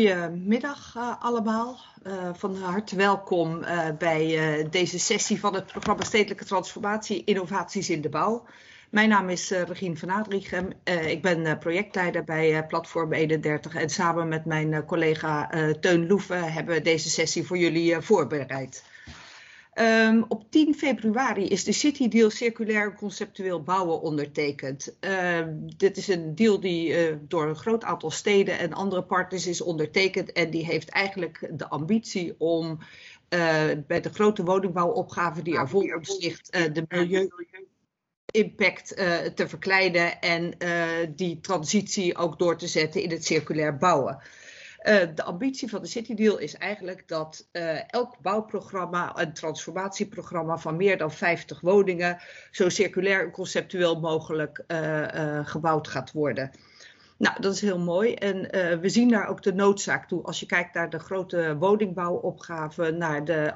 Goedemiddag uh, allemaal. Uh, van harte welkom uh, bij deze sessie van het programma Stedelijke Transformatie Innovaties in de Bouw. Mijn naam is Regine van Adrichem. ik ben projectleider bij Platform 31 en samen met mijn collega Teun Loeven hebben we deze sessie voor jullie voorbereid. Um, op 10 februari is de City Deal Circulair Conceptueel Bouwen ondertekend. Uh, dit is een deal die uh, door een groot aantal steden en andere partners is ondertekend. En die heeft eigenlijk de ambitie om uh, bij de grote woningbouwopgave die er voor ligt, de milieu-impact te verkleinen en die transitie ook door te zetten in het circulair bouwen. Uh, de ambitie van de City Deal is eigenlijk dat uh, elk bouwprogramma, een transformatieprogramma van meer dan 50 woningen, zo circulair en conceptueel mogelijk uh, gebouwd gaat worden. Nou, dat is heel mooi. En we zien daar ook de noodzaak toe. Als je kijkt naar de grote woningbouwopgaven, naar de,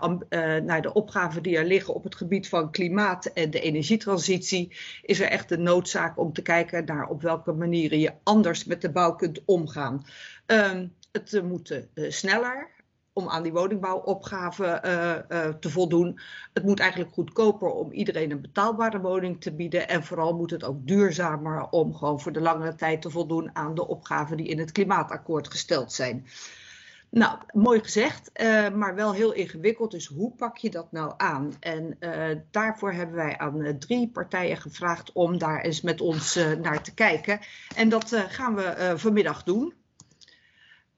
naar de opgaven die er liggen op het gebied van klimaat en de energietransitie, is er echt de noodzaak om te kijken naar op welke manieren je anders met de bouw kunt omgaan. Um, het moet uh, sneller om aan die woningbouwopgave uh, te voldoen. Het moet eigenlijk goedkoper om iedereen een betaalbare woning te bieden. En vooral moet het ook duurzamer om gewoon voor de langere tijd te voldoen aan de opgaven die in het klimaatakkoord gesteld zijn. Nou, mooi gezegd, maar wel heel ingewikkeld. Dus hoe pak je dat nou aan? En daarvoor hebben wij aan drie partijen gevraagd om daar eens met ons naar te kijken. En dat gaan we vanmiddag doen.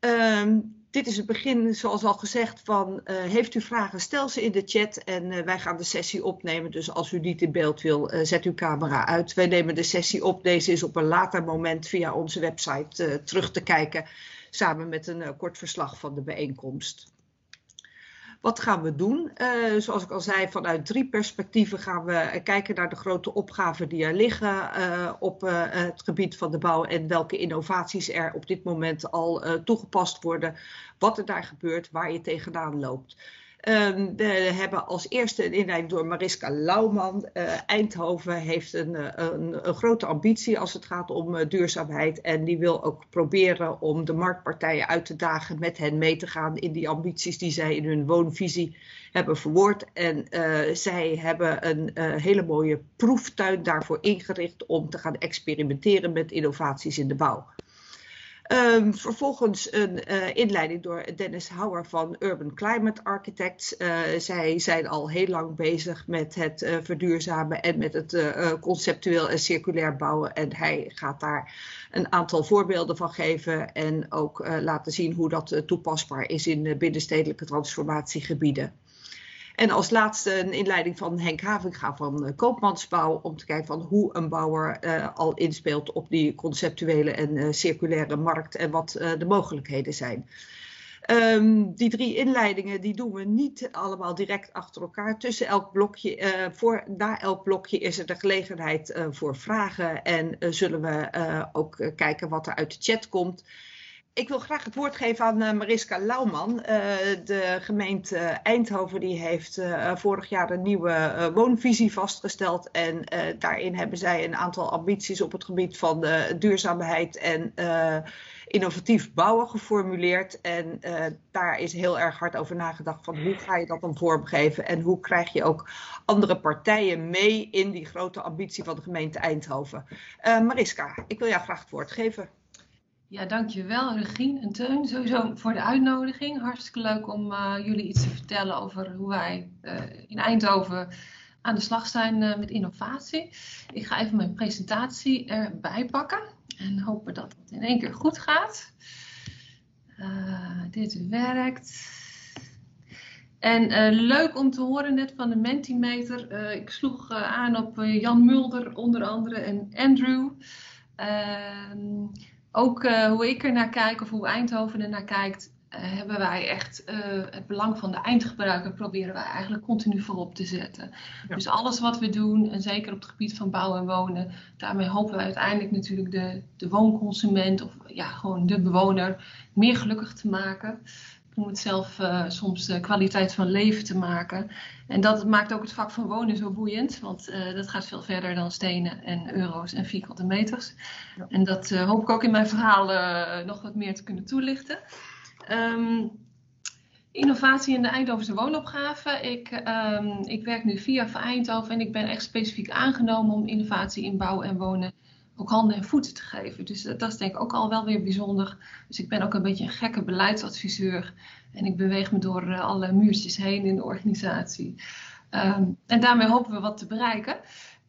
Um, dit is het begin, zoals al gezegd, van uh, heeft u vragen, stel ze in de chat en uh, wij gaan de sessie opnemen. Dus als u niet in beeld wil, uh, zet uw camera uit. Wij nemen de sessie op. Deze is op een later moment via onze website terug te kijken, samen met een kort verslag van de bijeenkomst. Wat gaan we doen? Uh, zoals ik al zei, vanuit drie perspectieven gaan we kijken naar de grote opgaven die er liggen uh, op het gebied van de bouw en welke innovaties er op dit moment al toegepast worden, wat er daar gebeurt, waar je tegenaan loopt. Um, we hebben als eerste een inleiding door Mariska Lauwman. Uh, Eindhoven heeft een, een, een, grote ambitie als het gaat om uh, duurzaamheid. En die wil ook proberen om de marktpartijen uit te dagen met hen mee te gaan in die ambities die zij in hun woonvisie hebben verwoord. En zij hebben een hele mooie proeftuin daarvoor ingericht om te gaan experimenteren met innovaties in de bouw. Um, vervolgens een uh, inleiding door Dennis Hauer van Urban Climate Architects. Uh, zij zijn al heel lang bezig met het uh, verduurzamen en met het conceptueel en circulair bouwen. En hij gaat daar een aantal voorbeelden van geven en ook laten zien hoe dat toepasbaar is in binnenstedelijke transformatiegebieden. En als laatste een inleiding van Henk Havinga van uh, Koopmansbouw. Om te kijken van hoe een bouwer uh, al inspeelt op die conceptuele en uh, circulaire markt. En wat de mogelijkheden zijn. Um, die drie inleidingen die doen we niet allemaal direct achter elkaar. Tussen elk blokje, voor, na elk blokje is er de gelegenheid voor vragen. En zullen we ook kijken wat er uit de chat komt. Ik wil graag het woord geven aan uh, Mariska Lauwman. Uh, de gemeente Eindhoven die heeft uh, vorig jaar een nieuwe woonvisie vastgesteld. En daarin hebben zij een aantal ambities op het gebied van duurzaamheid en innovatief bouwen geformuleerd. En daar is heel erg hard over nagedacht van hoe ga je dat dan vormgeven. En hoe krijg je ook andere partijen mee in die grote ambitie van de gemeente Eindhoven. Mariska, ik wil jou graag het woord geven. Ja, dankjewel Regine en Teun sowieso voor de uitnodiging. Hartstikke leuk om uh, jullie iets te vertellen over hoe wij uh, in Eindhoven aan de slag zijn uh, met innovatie. Ik ga even mijn presentatie erbij pakken en hopen dat het in één keer goed gaat. dit werkt. En leuk om te horen net van de Mentimeter. ik sloeg aan op Jan Mulder onder andere en Andrew. Ook uh, hoe ik er naar kijk of hoe Eindhoven er naar kijkt, uh, hebben wij echt uh, het belang van de eindgebruiker proberen wij eigenlijk continu voorop te zetten. Ja. Dus alles wat we doen, en zeker op het gebied van bouwen en wonen, daarmee hopen we uiteindelijk natuurlijk de, de woonconsument of ja, gewoon de bewoner meer gelukkig te maken om het zelf uh, soms uh, kwaliteit van leven te maken. En dat maakt ook het vak van wonen zo boeiend, want uh, dat gaat veel verder dan stenen en euro's en vierkante meters. Ja. En dat hoop ik ook in mijn verhaal nog wat meer te kunnen toelichten. Ehm, innovatie in de Eindhovense woonopgave. Ik, ehm, ik werk nu via Eindhoven en ik ben echt specifiek aangenomen om innovatie in bouw en wonen ook handen en voeten te geven. Dus dat, is denk ik ook al wel weer bijzonder. Dus ik ben ook een beetje een gekke beleidsadviseur en ik beweeg me door uh, alle muurtjes heen in de organisatie. Ehm, en daarmee hopen we wat te bereiken.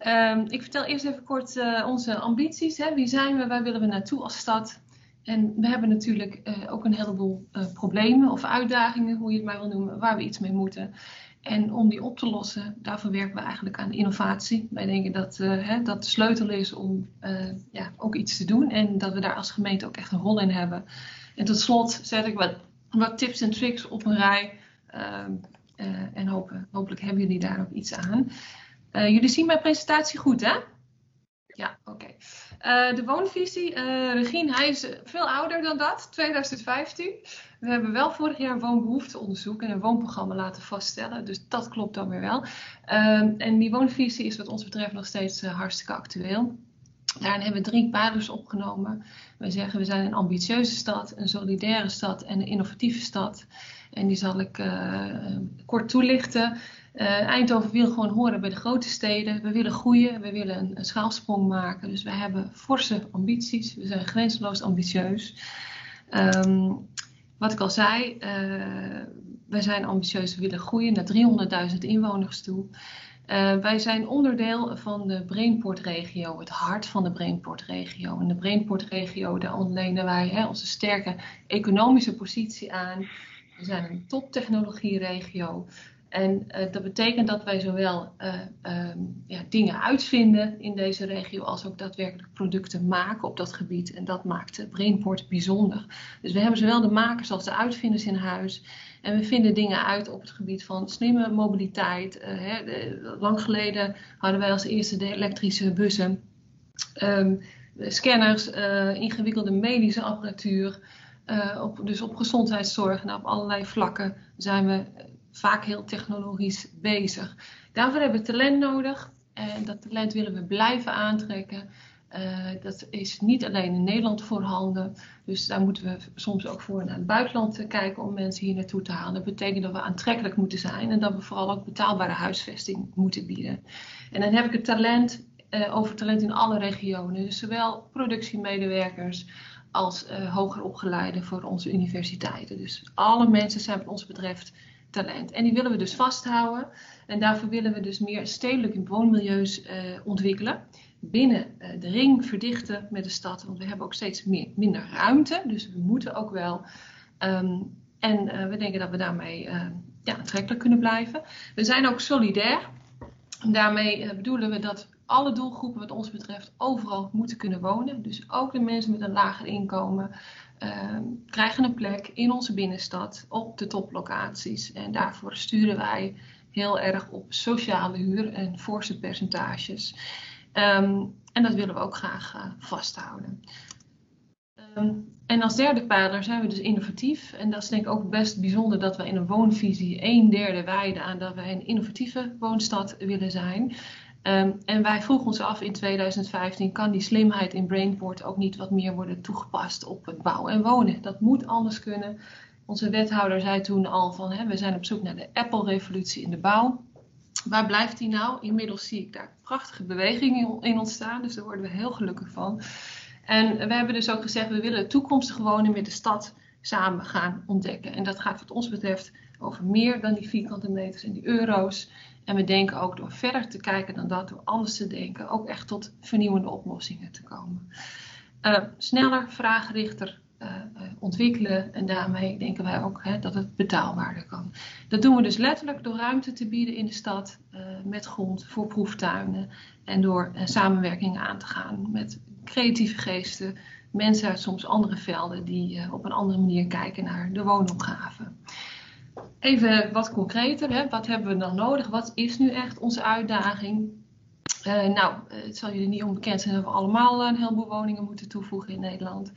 Um, ik vertel eerst even kort uh, onze ambities. Hè. Wie zijn we? Waar willen we naartoe als stad? En we hebben natuurlijk uh, ook een heleboel uh, problemen of uitdagingen, hoe je het maar wil noemen, waar we iets mee moeten. En om die op te lossen, daarvoor werken we eigenlijk aan innovatie. Wij denken dat hè, dat de sleutel is om ja, ook iets te doen en dat we daar als gemeente ook echt een rol in hebben. En tot slot zet ik wat, wat tips en tricks op een rij. Ehm, en hopen, hopelijk hebben jullie daar ook iets aan. Jullie zien mijn presentatie goed, hè? Ja, oké. Uh, de woonvisie, uh, Regine, hij is veel ouder dan dat, 2015. We hebben wel vorig jaar een woonbehoefteonderzoek en een woonprogramma laten vaststellen, dus dat klopt dan weer wel. en die woonvisie is wat ons betreft nog steeds hartstikke actueel. Daarin hebben we drie pijlers opgenomen. Wij zeggen we zijn een ambitieuze stad, een solidaire stad en een innovatieve stad. En die zal ik kort toelichten. Uh, Eindhoven wil gewoon horen bij de grote steden. We willen groeien, we willen een, schaalsprong maken. Dus we hebben forse ambities. We zijn grenzeloos ambitieus. Um, wat ik al zei, uh, wij zijn ambitieus, we willen groeien naar 300.000 inwoners toe. Uh, wij zijn onderdeel van de Brainport-regio, het hart van de Brainport-regio. In de Brainport-regio ontlenen wij hè, onze sterke economische positie aan. We zijn een toptechnologie-regio. En uh, dat betekent dat wij zowel uh, um, ja, dingen uitvinden in deze regio als ook daadwerkelijk producten maken op dat gebied. En dat maakt Brainport bijzonder. Dus we hebben zowel de makers als de uitvinders in huis. En we vinden dingen uit op het gebied van slimme mobiliteit. Uh, hè, lang geleden hadden wij als eerste de elektrische bussen, um, scanners, ingewikkelde medische apparatuur. op, dus op gezondheidszorg en op allerlei vlakken zijn we vaak heel technologisch bezig. Daarvoor hebben we talent nodig en dat talent willen we blijven aantrekken. Uh, dat is niet alleen in Nederland voorhanden. Dus daar moeten we soms ook voor naar het buitenland kijken om mensen hier naartoe te halen. Dat betekent dat we aantrekkelijk moeten zijn en dat we vooral ook betaalbare huisvesting moeten bieden. En dan heb ik het talent uh, over talent in alle regionen. Dus zowel productiemedewerkers als uh, hoger opgeleiden voor onze universiteiten. Dus alle mensen zijn wat ons betreft talent. En die willen we dus vasthouden. En daarvoor willen we dus meer stedelijke woonmilieus uh, ontwikkelen. Binnen uh, de ring verdichten met de stad. Want we hebben ook steeds minder ruimte. Dus we moeten ook wel. Um, en uh, we denken dat we daarmee ja, aantrekkelijk kunnen blijven. We zijn ook solidair. Daarmee bedoelen we dat alle doelgroepen wat ons betreft overal moeten kunnen wonen. Dus ook de mensen met een lager inkomen, krijgen een plek in onze binnenstad op de toplocaties. En daarvoor sturen wij heel erg op sociale huur en forse percentages. Um, en dat willen we ook graag uh, vasthouden. Um, en als derde pijler zijn we dus innovatief. En dat is denk ik ook best bijzonder dat we in een woonvisie een derde wijden aan dat wij een innovatieve woonstad willen zijn. Um, en wij vroegen ons af in 2015, kan die slimheid in Brainport ook niet wat meer worden toegepast op het bouwen en wonen? Dat moet anders kunnen. Onze wethouder zei toen al van, hè, we zijn op zoek naar de Apple-revolutie in de bouw. Waar blijft die nou? Inmiddels zie ik daar prachtige bewegingen in ontstaan, dus daar worden we heel gelukkig van. En we hebben dus ook gezegd, we willen toekomstige wonen met de stad samen gaan ontdekken. En dat gaat wat ons betreft over meer dan die vierkante meters en die euro's. En we denken ook door verder te kijken dan dat, door anders te denken, ook echt tot vernieuwende oplossingen te komen. Uh, sneller, vraaggerichter uh, ontwikkelen en daarmee denken wij ook hè, dat het betaalbaarder kan. Dat doen we dus letterlijk door ruimte te bieden in de stad uh, met grond voor proeftuinen en door samenwerkingen aan te gaan met creatieve geesten, mensen uit soms andere velden die op een andere manier kijken naar de woonopgave. Even wat concreter, hè? wat hebben we dan nodig? Wat is nu echt onze uitdaging? Uh, nou, het zal jullie niet onbekend zijn dat we allemaal een heleboel woningen moeten toevoegen in Nederland.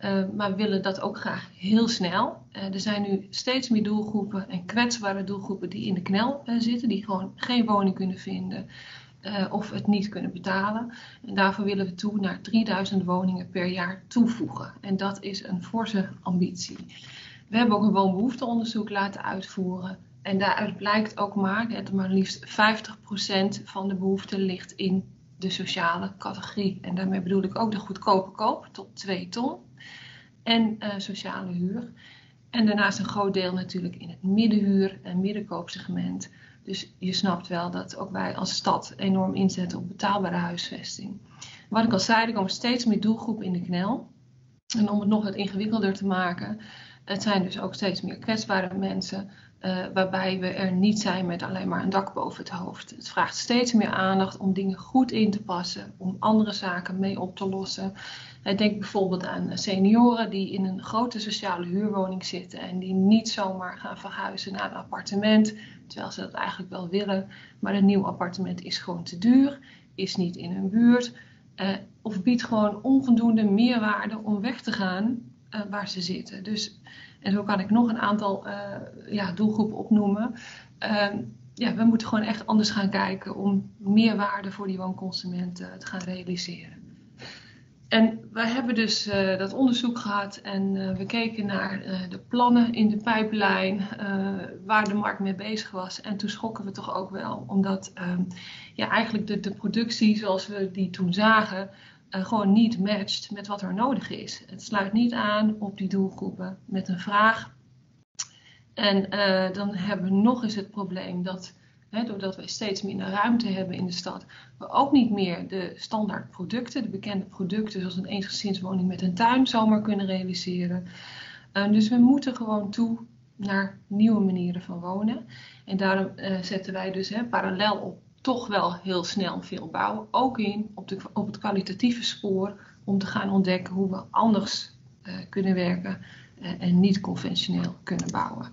Uh, maar we willen dat ook graag heel snel. Uh, er zijn nu steeds meer doelgroepen en kwetsbare doelgroepen die in de knel zitten, die gewoon geen woning kunnen vinden of het niet kunnen betalen. En daarvoor willen we toe naar 3000 woningen per jaar toevoegen. En dat is een forse ambitie. We hebben ook een woonbehoefteonderzoek laten uitvoeren. En daaruit blijkt ook maar dat maar liefst 50% van de behoefte ligt in de sociale categorie. En daarmee bedoel ik ook de goedkope koop tot 2 ton en uh, sociale huur. En daarnaast een groot deel natuurlijk in het middenhuur- en middenkoopsegment. Dus je snapt wel dat ook wij als stad enorm inzetten op betaalbare huisvesting. Wat ik al zei, er komen steeds meer doelgroepen in de knel. En om het nog wat ingewikkelder te maken, het zijn dus ook steeds meer kwetsbare mensen, uh, waarbij we er niet zijn met alleen maar een dak boven het hoofd. Het vraagt steeds meer aandacht om dingen goed in te passen, om andere zaken mee op te lossen. Uh, denk bijvoorbeeld aan senioren die in een grote sociale huurwoning zitten en die niet zomaar gaan verhuizen naar een appartement, terwijl ze dat eigenlijk wel willen, maar een nieuw appartement is gewoon te duur, is niet in hun buurt. Uh, of biedt gewoon onvoldoende meerwaarde om weg te gaan uh, waar ze zitten. Dus, en zo kan ik nog een aantal uh, ja, doelgroepen opnoemen. Ehm, ja, we moeten gewoon echt anders gaan kijken om meerwaarde voor die woonconsumenten te gaan realiseren. En wij hebben dus dat onderzoek gehad en we keken naar de plannen in de pijplijn, waar de markt mee bezig was. En toen schrokken we toch ook wel, omdat ehm, ja, eigenlijk de, de productie zoals we die toen zagen, gewoon niet matcht met wat er nodig is. Het sluit niet aan op die doelgroepen met een vraag. En dan hebben we nog eens het probleem dat He, doordat wij steeds minder ruimte hebben in de stad, we ook niet meer de standaard producten, de bekende producten zoals een eensgezinswoning met een tuin zomaar kunnen realiseren. Uh, dus we moeten gewoon toe naar nieuwe manieren van wonen. En daarom zetten wij dus he, parallel op toch wel heel snel veel bouwen, ook in op, de, op het kwalitatieve spoor om te gaan ontdekken hoe we anders uh, kunnen werken en niet conventioneel kunnen bouwen.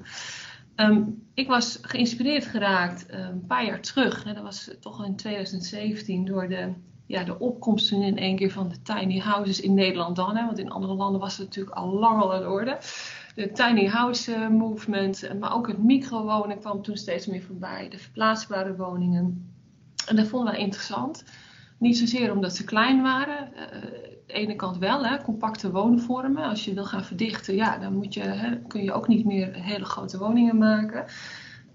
Um, ik was geïnspireerd geraakt uh, een paar jaar terug. Hè, dat was toch in 2017 door de, ja, de opkomst in één keer van de tiny houses in Nederland dan. Hè, want in andere landen was het natuurlijk al lang al aan de orde. De tiny house uh, movement, maar ook het microwonen kwam toen steeds meer voorbij. De verplaatsbare woningen. En dat vonden wij interessant. Niet zozeer omdat ze klein waren. Uh, de ene kant wel, hè, compacte woonvormen. Als je wil gaan verdichten, ja, dan moet je, hè, kun je ook niet meer hele grote woningen maken.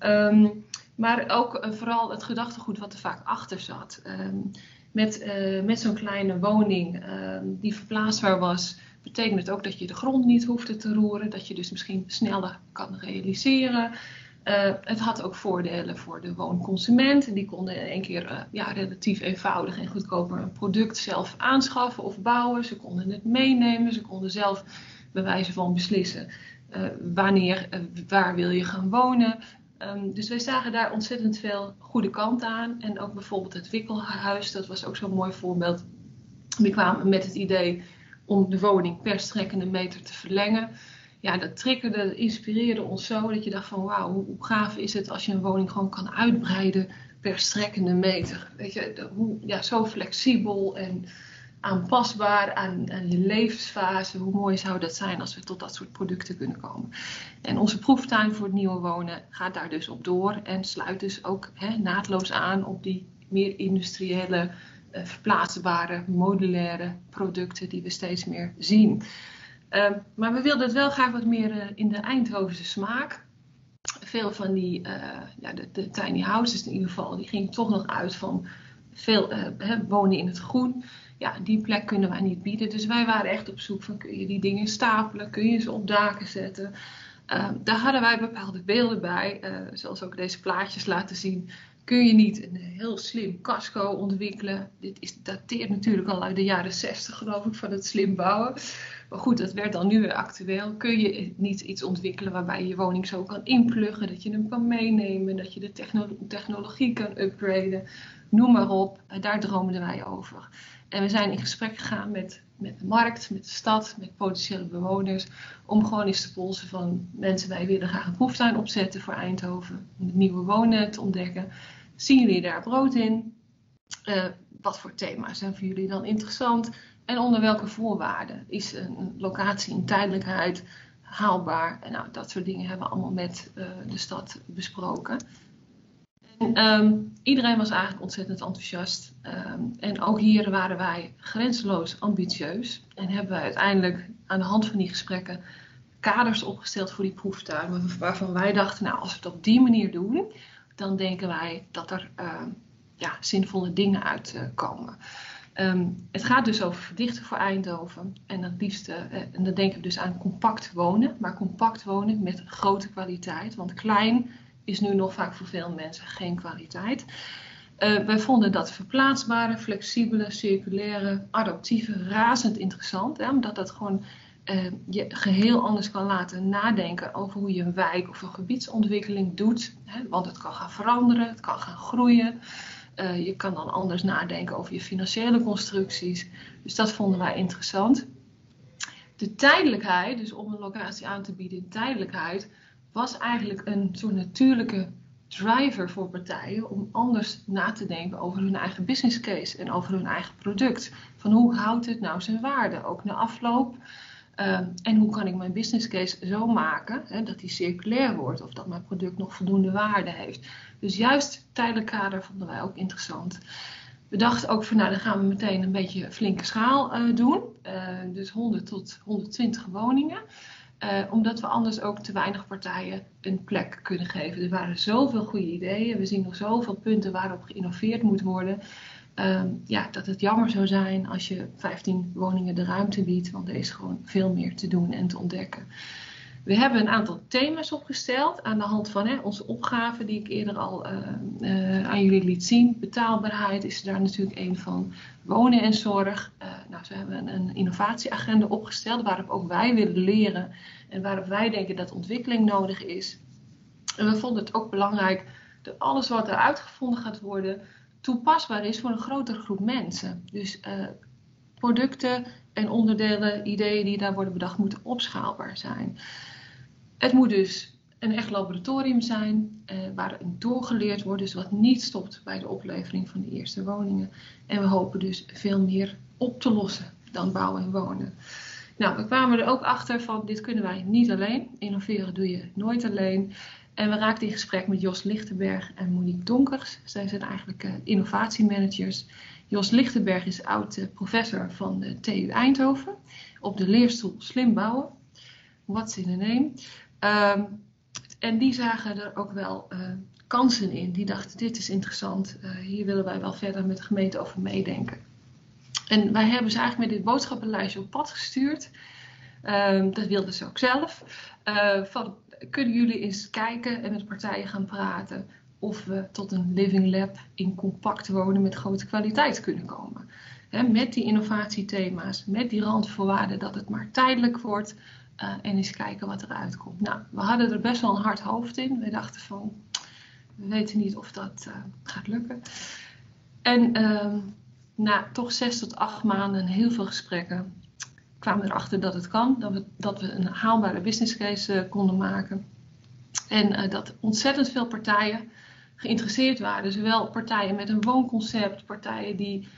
Um, maar ook uh, vooral het gedachtegoed wat er vaak achter zat. Um, met uh, met zo'n kleine woning um, die verplaatsbaar was, betekent het ook dat je de grond niet hoefde te roeren. Dat je dus misschien sneller kan realiseren. Uh, het had ook voordelen voor de woonconsument. Die konden in één keer uh, ja, relatief eenvoudig en goedkoper een product zelf aanschaffen of bouwen. Ze konden het meenemen. Ze konden zelf bij wijze van beslissen uh, wanneer, waar wil je gaan wonen. Um, dus wij zagen daar ontzettend veel goede kanten aan. En ook bijvoorbeeld het wikkelhuis, dat was ook zo'n mooi voorbeeld. We kwamen met het idee om de woning per strekkende meter te verlengen ja, dat triggerde, inspireerde ons zo dat je dacht van wauw, hoe, hoe, gaaf is het als je een woning gewoon kan uitbreiden per strekkende meter. Weet je, hoe, ja, zo flexibel en aanpasbaar aan, aan, je levensfase. Hoe mooi zou dat zijn als we tot dat soort producten kunnen komen. En onze proeftuin voor het nieuwe wonen gaat daar dus op door en sluit dus ook hè, naadloos aan op die meer industriële, uh, verplaatsbare, modulaire producten die we steeds meer zien. Uh, maar we wilden het wel graag wat meer uh, in de Eindhovense smaak. Veel van die, uh, ja, de, tiny houses in ieder geval, die gingen toch nog uit van veel hè, wonen in het groen. Ja, die plek kunnen wij niet bieden. Dus wij waren echt op zoek van kun je die dingen stapelen, kun je ze op daken zetten. Ehm, daar hadden wij bepaalde beelden bij, zoals ook deze plaatjes laten zien kun je niet een heel slim casco ontwikkelen. Dit is, dateert natuurlijk al uit de jaren 60 geloof ik van het slim bouwen. Maar goed, dat werd dan nu weer actueel. Kun je niet iets ontwikkelen waarbij je je woning zo kan inpluggen, dat je hem kan meenemen, dat je de techno technologie kan upgraden, noem maar op. Daar droomden wij over. En we zijn in gesprek gegaan met, met de markt, met de stad, met potentiële bewoners, om gewoon eens te polsen van mensen, wij willen graag een proeftuin opzetten voor Eindhoven, om nieuwe wonen te ontdekken. Zien jullie daar brood in? Uh, wat voor thema's zijn voor jullie dan interessant? En onder welke voorwaarden is een locatie in tijdelijkheid haalbaar? En nou, dat soort dingen hebben we allemaal met uh, de stad besproken. En, um, iedereen was eigenlijk ontzettend enthousiast. Um, en ook hier waren wij grenzeloos ambitieus. En hebben we uiteindelijk aan de hand van die gesprekken kaders opgesteld voor die proeftuin. Waarvan wij dachten, nou, als we het op die manier doen, dan denken wij dat er ja, zinvolle dingen uitkomen. Um, het gaat dus over verdichten voor Eindhoven. En het en dan denken we dus aan compact wonen. Maar compact wonen met grote kwaliteit. Want klein is nu nog vaak voor veel mensen geen kwaliteit. Uh, wij vonden dat verplaatsbare, flexibele, circulaire, adaptieve razend interessant. Hè, omdat dat gewoon uh, je geheel anders kan laten nadenken over hoe je een wijk of een gebiedsontwikkeling doet. Hè, want het kan gaan veranderen, het kan gaan groeien. Uh, je kan dan anders nadenken over je financiële constructies. Dus dat vonden wij interessant. De tijdelijkheid, dus om een locatie aan te bieden in tijdelijkheid, was eigenlijk een soort natuurlijke driver voor partijen om anders na te denken over hun eigen business case en over hun eigen product. Van hoe houdt het nou zijn waarde, ook na afloop? Uh, en hoe kan ik mijn business case zo maken hè, dat die circulair wordt of dat mijn product nog voldoende waarde heeft. Dus juist tijdelijk kader vonden wij ook interessant. We dachten ook van nou dan gaan we meteen een beetje flinke schaal uh, doen. Uh, dus 100 tot 120 woningen. Uh, omdat we anders ook te weinig partijen een plek kunnen geven. Er waren zoveel goede ideeën. We zien nog zoveel punten waarop geïnnoveerd moet worden. Uh, ja, dat het jammer zou zijn als je 15 woningen de ruimte biedt. Want er is gewoon veel meer te doen en te ontdekken. We hebben een aantal thema's opgesteld aan de hand van hè, onze opgaven die ik eerder al uh, uh, aan jullie liet zien. Betaalbaarheid is daar natuurlijk een van. Wonen en zorg. Uh, nou, ze hebben een innovatieagenda opgesteld waarop ook wij willen leren en waarop wij denken dat ontwikkeling nodig is. En we vonden het ook belangrijk dat alles wat er uitgevonden gaat worden toepasbaar is voor een grotere groep mensen. Dus producten en onderdelen, ideeën die daar worden bedacht, moeten opschaalbaar zijn. Het moet dus een echt laboratorium zijn eh, waar doorgeleerd wordt, dus wat niet stopt bij de oplevering van de eerste woningen. En we hopen dus veel meer op te lossen dan bouwen en wonen. Nou, we kwamen er ook achter van dit kunnen wij niet alleen. Innoveren doe je nooit alleen. En we raakten in gesprek met Jos Lichtenberg en Monique Donkers. Zij zijn eigenlijk uh, innovatiemanagers. Jos Lichtenberg is oud uh, professor van de TU Eindhoven op de leerstoel Slim Bouwen. What's in a name? Um, en die zagen er ook wel uh, kansen in. Die dachten, dit is interessant. Hier willen wij wel verder met de gemeente over meedenken. En wij hebben ze eigenlijk met dit boodschappenlijstje op pad gestuurd. Uh, dat wilden ze ook zelf. Uh, van, kunnen jullie eens kijken en met partijen gaan praten of we tot een living lab in compact wonen met grote kwaliteit kunnen komen. Met die innovatiethema's, met die randvoorwaarden dat het maar tijdelijk wordt, uh, en eens kijken wat eruit komt. Nou, we hadden er best wel een hard hoofd in. We dachten van, we weten niet of dat uh, gaat lukken. En uh, na toch zes tot acht maanden en heel veel gesprekken kwamen erachter dat het kan. Dat we, dat we een haalbare business case uh, konden maken. En dat ontzettend veel partijen geïnteresseerd waren. Zowel partijen met een woonconcept, partijen die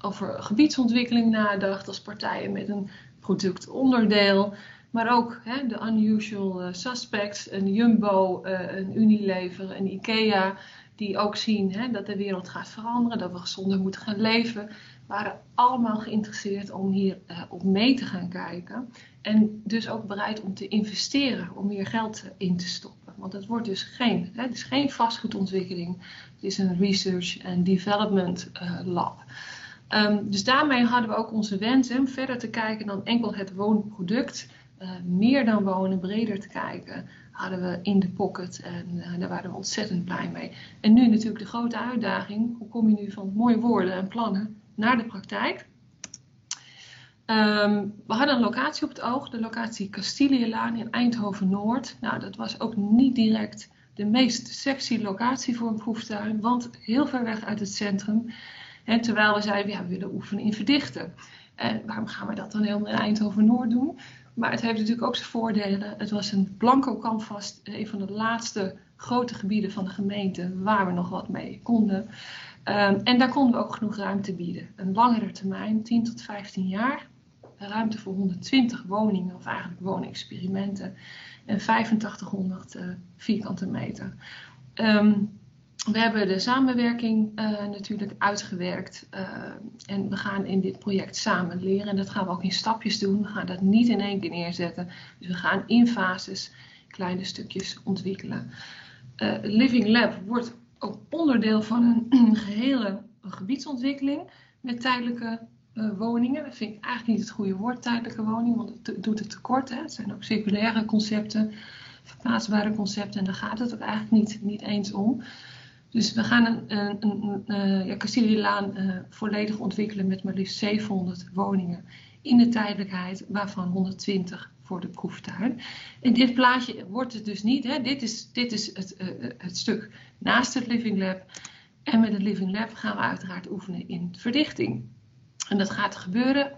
over gebiedsontwikkeling nadachten, als partijen met een productonderdeel. Maar ook hè, de unusual suspects, een Jumbo, een Unilever, een IKEA, die ook zien hè, dat de wereld gaat veranderen, dat we gezonder moeten gaan leven, waren allemaal geïnteresseerd om hier uh, op mee te gaan kijken. En dus ook bereid om te investeren, om meer geld in te stoppen. Want het wordt dus geen, hè, het is geen vastgoedontwikkeling, het is een research and development lab. Um, dus daarmee hadden we ook onze wens om verder te kijken dan enkel het woonproduct. Uh, meer dan wonen, breder te kijken, hadden we in de pocket en daar waren we ontzettend blij mee. En nu natuurlijk de grote uitdaging, hoe kom je nu van mooie woorden en plannen naar de praktijk? Um, we hadden een locatie op het oog, de locatie Castilielaan in Eindhoven-Noord. Nou, dat was ook niet direct de meest sexy locatie voor een proeftuin, want heel ver weg uit het centrum. En terwijl we zeiden, ja, we willen oefenen in verdichten. En waarom gaan we dat dan helemaal in Eindhoven-Noord doen? Maar het heeft natuurlijk ook zijn voordelen. Het was een blanco canvas, een van de laatste grote gebieden van de gemeente waar we nog wat mee konden. Um, en daar konden we ook genoeg ruimte bieden. Een langere termijn, 10 tot 15 jaar. Ruimte voor 120 woningen, of eigenlijk woonexperimenten. En 8500 uh, vierkante meter. Um, we hebben de samenwerking natuurlijk uitgewerkt en we gaan in dit project samen leren. En dat gaan we ook in stapjes doen. We gaan dat niet in één keer neerzetten. Dus we gaan in fases kleine stukjes ontwikkelen. Living Lab wordt ook onderdeel van een gehele gebiedsontwikkeling met tijdelijke uh, woningen. Dat vind ik eigenlijk niet het goede woord, tijdelijke woning, want het doet het tekort. Hè. Het zijn ook circulaire concepten, verplaatsbare concepten en daar gaat het ook eigenlijk niet, niet eens om. Dus we gaan een, een, een, een ja, Castillelaan uh, volledig ontwikkelen met maar liefst 700 woningen in de tijdelijkheid, waarvan 120 voor de proeftuin. In dit plaatje wordt het dus niet, hè, dit is, dit is het, uh, het stuk naast het Living Lab. En met het Living Lab gaan we uiteraard oefenen in verdichting. En dat gaat gebeuren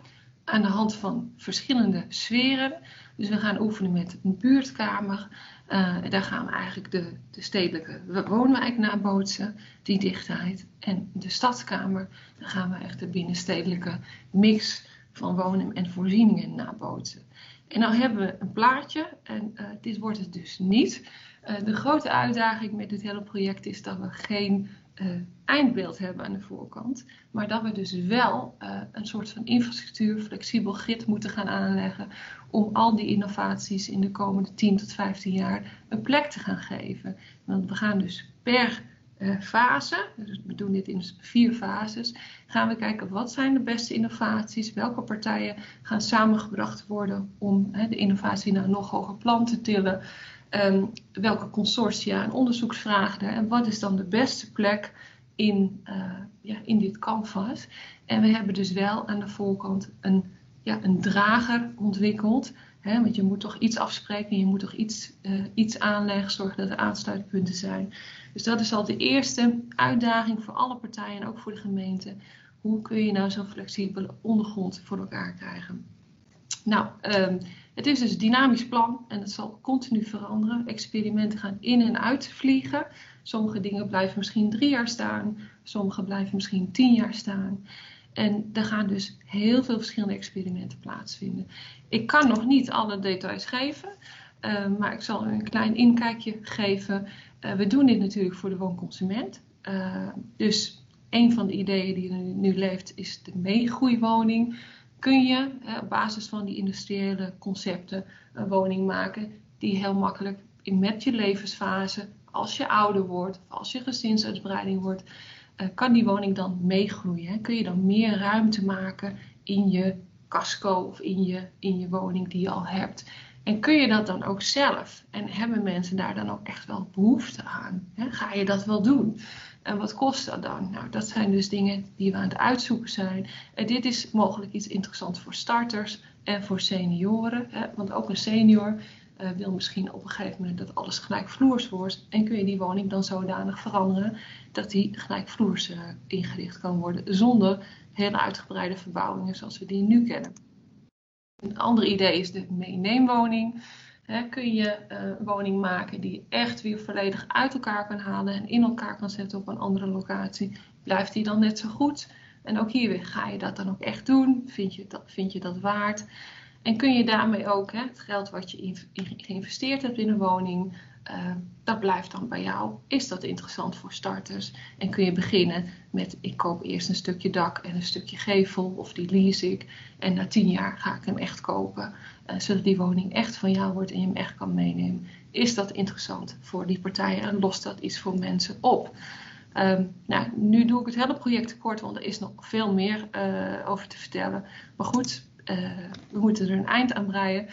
aan de hand van verschillende sferen. Dus we gaan oefenen met een buurtkamer. Uh, daar gaan we eigenlijk de, de stedelijke woonwijk nabootsen, die dichtheid. En de stadskamer, dan gaan we echt de binnenstedelijke mix van wonen en voorzieningen nabootsen. En dan hebben we een plaatje en uh, dit wordt het dus niet. Uh, de grote uitdaging met dit hele project is dat we geen uh, eindbeeld hebben aan de voorkant. Maar dat we dus wel een soort van infrastructuur, flexibel grid moeten gaan aanleggen. Om al die innovaties in de komende 10 tot 15 jaar een plek te gaan geven. Want we gaan dus per fase, dus we doen dit in vier fases, gaan we kijken wat zijn de beste innovaties, welke partijen gaan samengebracht worden om de innovatie naar een nog hoger plan te tillen. Um, welke consortia en onderzoeksvragen er en wat is dan de beste plek in, uh, ja, in dit canvas. En we hebben dus wel aan de voorkant een, ja, een drager ontwikkeld. Want je moet toch iets afspreken, je moet toch iets, uh, iets aanleggen, zorgen dat er aansluitpunten zijn. Dus dat is al de eerste uitdaging voor alle partijen en ook voor de gemeente. Hoe kun je nou zo'n flexibele ondergrond voor elkaar krijgen? Nou, um, het is dus een dynamisch plan en het zal continu veranderen. Experimenten gaan in en uit vliegen. Sommige dingen blijven misschien drie jaar staan, sommige blijven misschien tien jaar staan. En er gaan dus heel veel verschillende experimenten plaatsvinden. Ik kan nog niet alle details geven, uh, maar ik zal een klein inkijkje geven. Uh, we doen dit natuurlijk voor de woonconsument. Uh, dus een van de ideeën die er nu leeft is de meegroeiwoning kun je op basis van die industriële concepten een woning maken die heel makkelijk met je levensfase, als je ouder wordt of als je gezinsuitbreiding wordt, kan die woning dan meegroeien. Kun je dan meer ruimte maken in je casco of in je, in je woning die je al hebt. En kun je dat dan ook zelf? En hebben mensen daar dan ook echt wel behoefte aan? Ga je dat wel doen? En wat kost dat dan? Nou, dat zijn dus dingen die we aan het uitzoeken zijn. En dit is mogelijk iets interessants voor starters en voor senioren. Want ook een senior uh, wil misschien op een gegeven moment dat alles gelijkvloers wordt. En kun je die woning dan zodanig veranderen dat die gelijkvloers uh, ingericht kan worden. Zonder hele uitgebreide verbouwingen zoals we die nu kennen. Een ander idee is de meeneemwoning kun je een woning maken die je echt weer volledig uit elkaar kan halen en in elkaar kan zetten op een andere locatie. Blijft die dan net zo goed? En ook hier weer, ga je dat dan ook echt doen? Vind je dat, vind je dat waard? En kun je daarmee ook het geld wat je geïnvesteerd hebt in een woning, uh, dat blijft dan bij jou. Is dat interessant voor starters? En kun je beginnen met ik koop eerst een stukje dak en een stukje gevel of die lease ik. En na tien jaar ga ik hem echt kopen. Uh, zodat die woning echt van jou wordt en je hem echt kan meenemen. Is dat interessant voor die partijen en lost dat iets voor mensen op? Um, nou, nu doe ik het hele project kort, want er is nog veel meer uh, over te vertellen. Maar goed, we moeten er een eind aan breien.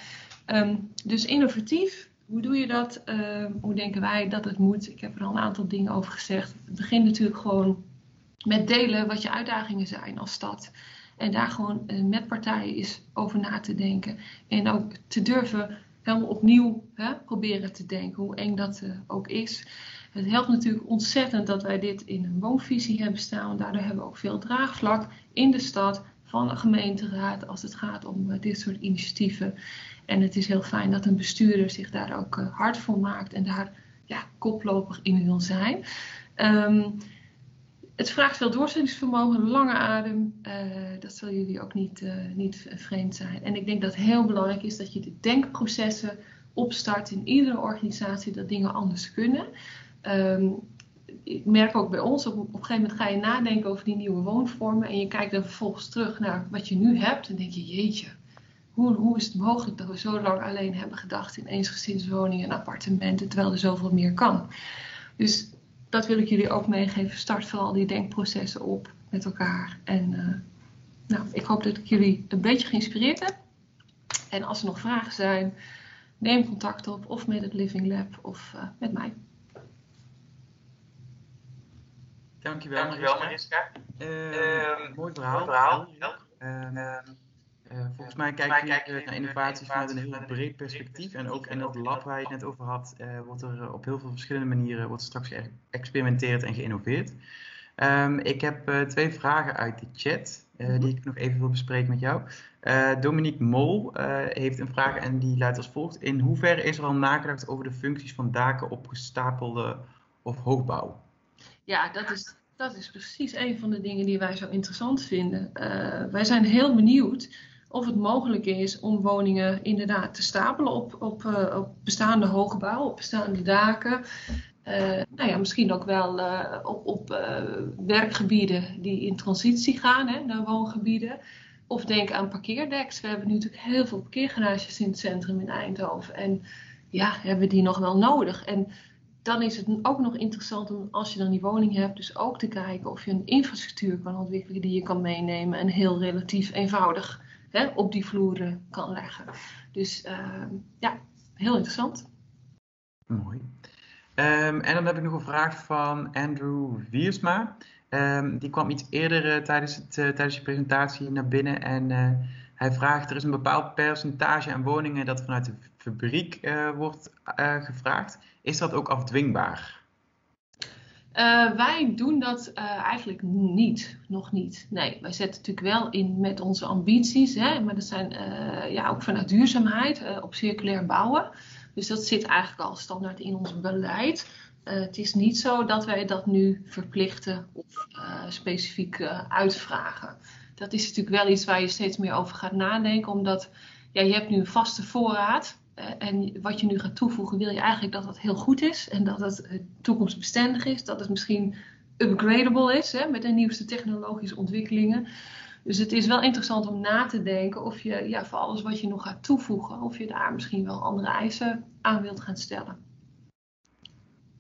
Um, dus innovatief, hoe doe je dat? Uh, hoe denken wij dat het moet? Ik heb er al een aantal dingen over gezegd. Het begint natuurlijk gewoon met delen wat je uitdagingen zijn als stad. En daar gewoon uh, met partijen is over na te denken. En ook te durven helemaal opnieuw hè, proberen te denken, hoe eng dat uh, ook is. Het helpt natuurlijk ontzettend dat wij dit in een woonvisie hebben staan. Daardoor hebben we ook veel draagvlak in de stad van de gemeenteraad als het gaat om uh, dit soort initiatieven. En het is heel fijn dat een bestuurder zich daar ook uh, hard voor maakt en daar ja, koploper in wil zijn. Um, het vraagt veel doorzettingsvermogen, lange adem. Uh, dat zal jullie ook niet, uh, niet vreemd zijn. En ik denk dat heel belangrijk is dat je de denkprocessen opstart in iedere organisatie, dat dingen anders kunnen. Um, ik merk ook bij ons, op, op een gegeven moment ga je nadenken over die nieuwe woonvormen. En je kijkt dan vervolgens terug naar wat je nu hebt. En denk je, jeetje, hoe, hoe is het mogelijk dat we zo lang alleen hebben gedacht in eensgezinswoningen en appartementen, terwijl er zoveel meer kan. Dus dat wil ik jullie ook meegeven. Start vooral die denkprocessen op met elkaar. En uh, nou, ik hoop dat ik jullie een beetje geïnspireerd heb. En als er nog vragen zijn, neem contact op of met het Living Lab of uh, met mij. Dankjewel, Dankjewel Mariska. Uh, uh, mooi verhaal. verhaal. Uh, volgens mij kijk je naar innovatie vanuit een heel breed perspectief. En ook in dat lab waar je het net over had, wordt er op heel veel verschillende manieren wordt straks geëxperimenteerd en geïnnoveerd. Um, ik heb uh, twee vragen uit de chat uh, die ik nog even wil bespreken met jou. Uh, Dominique Mol heeft een vraag en die luidt als volgt. In hoeverre is er al nagedacht over de functies van daken op gestapelde of hoogbouw? Ja, dat is, dat is precies een van de dingen die wij zo interessant vinden. wij zijn heel benieuwd of het mogelijk is om woningen inderdaad te stapelen op, op, op bestaande hoogbouw, op bestaande daken. Uh, nou ja, misschien ook wel uh, op, op werkgebieden die in transitie gaan hè, naar woongebieden. Of denk aan parkeerdeks. We hebben nu natuurlijk heel veel parkeergarages in het centrum in Eindhoven. En ja, hebben we die nog wel nodig? En dan is het ook nog interessant om, als je dan die woning hebt, dus ook te kijken of je een infrastructuur kan ontwikkelen die je kan meenemen en heel relatief eenvoudig op die vloeren kan leggen. Dus ja, heel interessant. Mooi. Um, en dan heb ik nog een vraag van Andrew Wiersma. Um, die kwam iets eerder uh, tijdens, het, uh, tijdens je presentatie naar binnen. En uh, hij vraagt, er is een bepaald percentage aan woningen dat vanuit de fabriek wordt gevraagd. Is dat ook afdwingbaar? Wij doen dat eigenlijk niet, nog niet. Nee, wij zetten natuurlijk wel in met onze ambities, hè, maar dat zijn ja, ook vanuit duurzaamheid op circulair bouwen. Dus dat zit eigenlijk al standaard in ons beleid. Het is niet zo dat wij dat nu verplichten of specifiek uitvragen. Dat is natuurlijk wel iets waar je steeds meer over gaat nadenken, omdat ja, je hebt nu een vaste voorraad. En wat je nu gaat toevoegen, wil je eigenlijk dat dat heel goed is en dat het toekomstbestendig is, dat het misschien upgradable is hè, met de nieuwste technologische ontwikkelingen. Dus het is wel interessant om na te denken of je ja, voor alles wat je nog gaat toevoegen, of je daar misschien wel andere eisen aan wilt gaan stellen.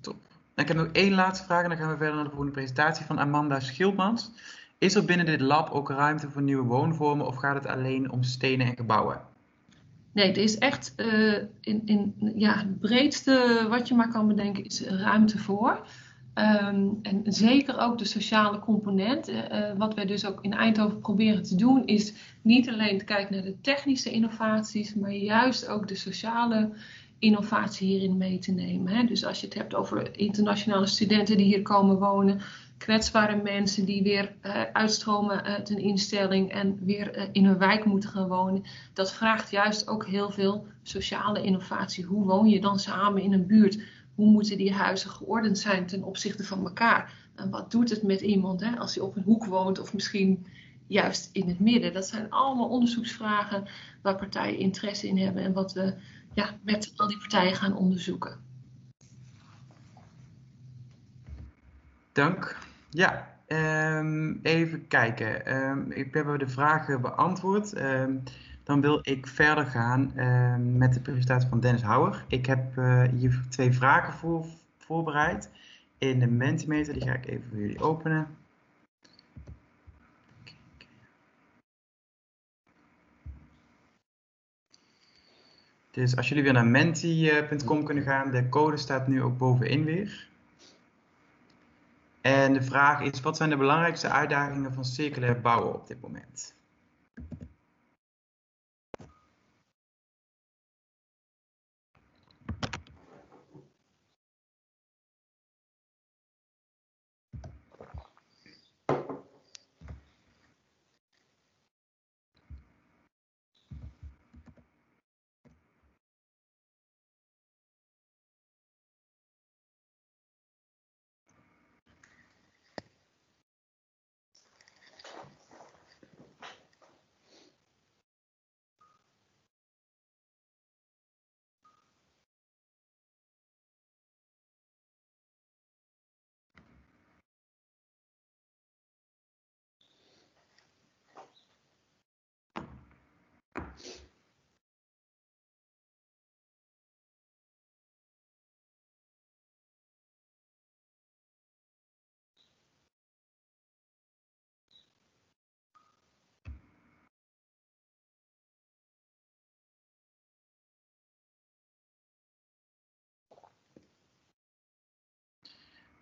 Top. Ik heb nog één laatste vraag en dan gaan we verder naar de volgende presentatie van Amanda Schildmans. Is er binnen dit lab ook ruimte voor nieuwe woonvormen of gaat het alleen om stenen en gebouwen? Nee, er is echt uh, in, in ja, het breedste wat je maar kan bedenken is ruimte voor. Um, en zeker ook de sociale component. Uh, wat wij dus ook in Eindhoven proberen te doen, is niet alleen te kijken naar de technische innovaties, maar juist ook de sociale innovatie hierin mee te nemen. Hè. Dus als je het hebt over internationale studenten die hier komen wonen, kwetsbare mensen die weer uh, uitstromen uit een instelling en weer uh, in hun wijk moeten gaan wonen, dat vraagt juist ook heel veel sociale innovatie. Hoe woon je dan samen in een buurt? hoe moeten die huizen geordend zijn ten opzichte van elkaar? En wat doet het met iemand hè, als hij op een hoek woont of misschien juist in het midden? Dat zijn allemaal onderzoeksvragen waar partijen interesse in hebben en wat we ja, met al die partijen gaan onderzoeken. Dank. Ja, um, even kijken. Um, ik heb de vragen beantwoord. Um, dan wil ik verder gaan met de presentatie van Dennis Houwer. Ik heb uh, hier twee vragen voor, voorbereid in de Mentimeter. Die ga ik even voor jullie openen. Dus als jullie weer naar menti.com kunnen gaan, de code staat nu ook bovenin weer. En de vraag is, wat zijn de belangrijkste uitdagingen van circulair bouwen op dit moment?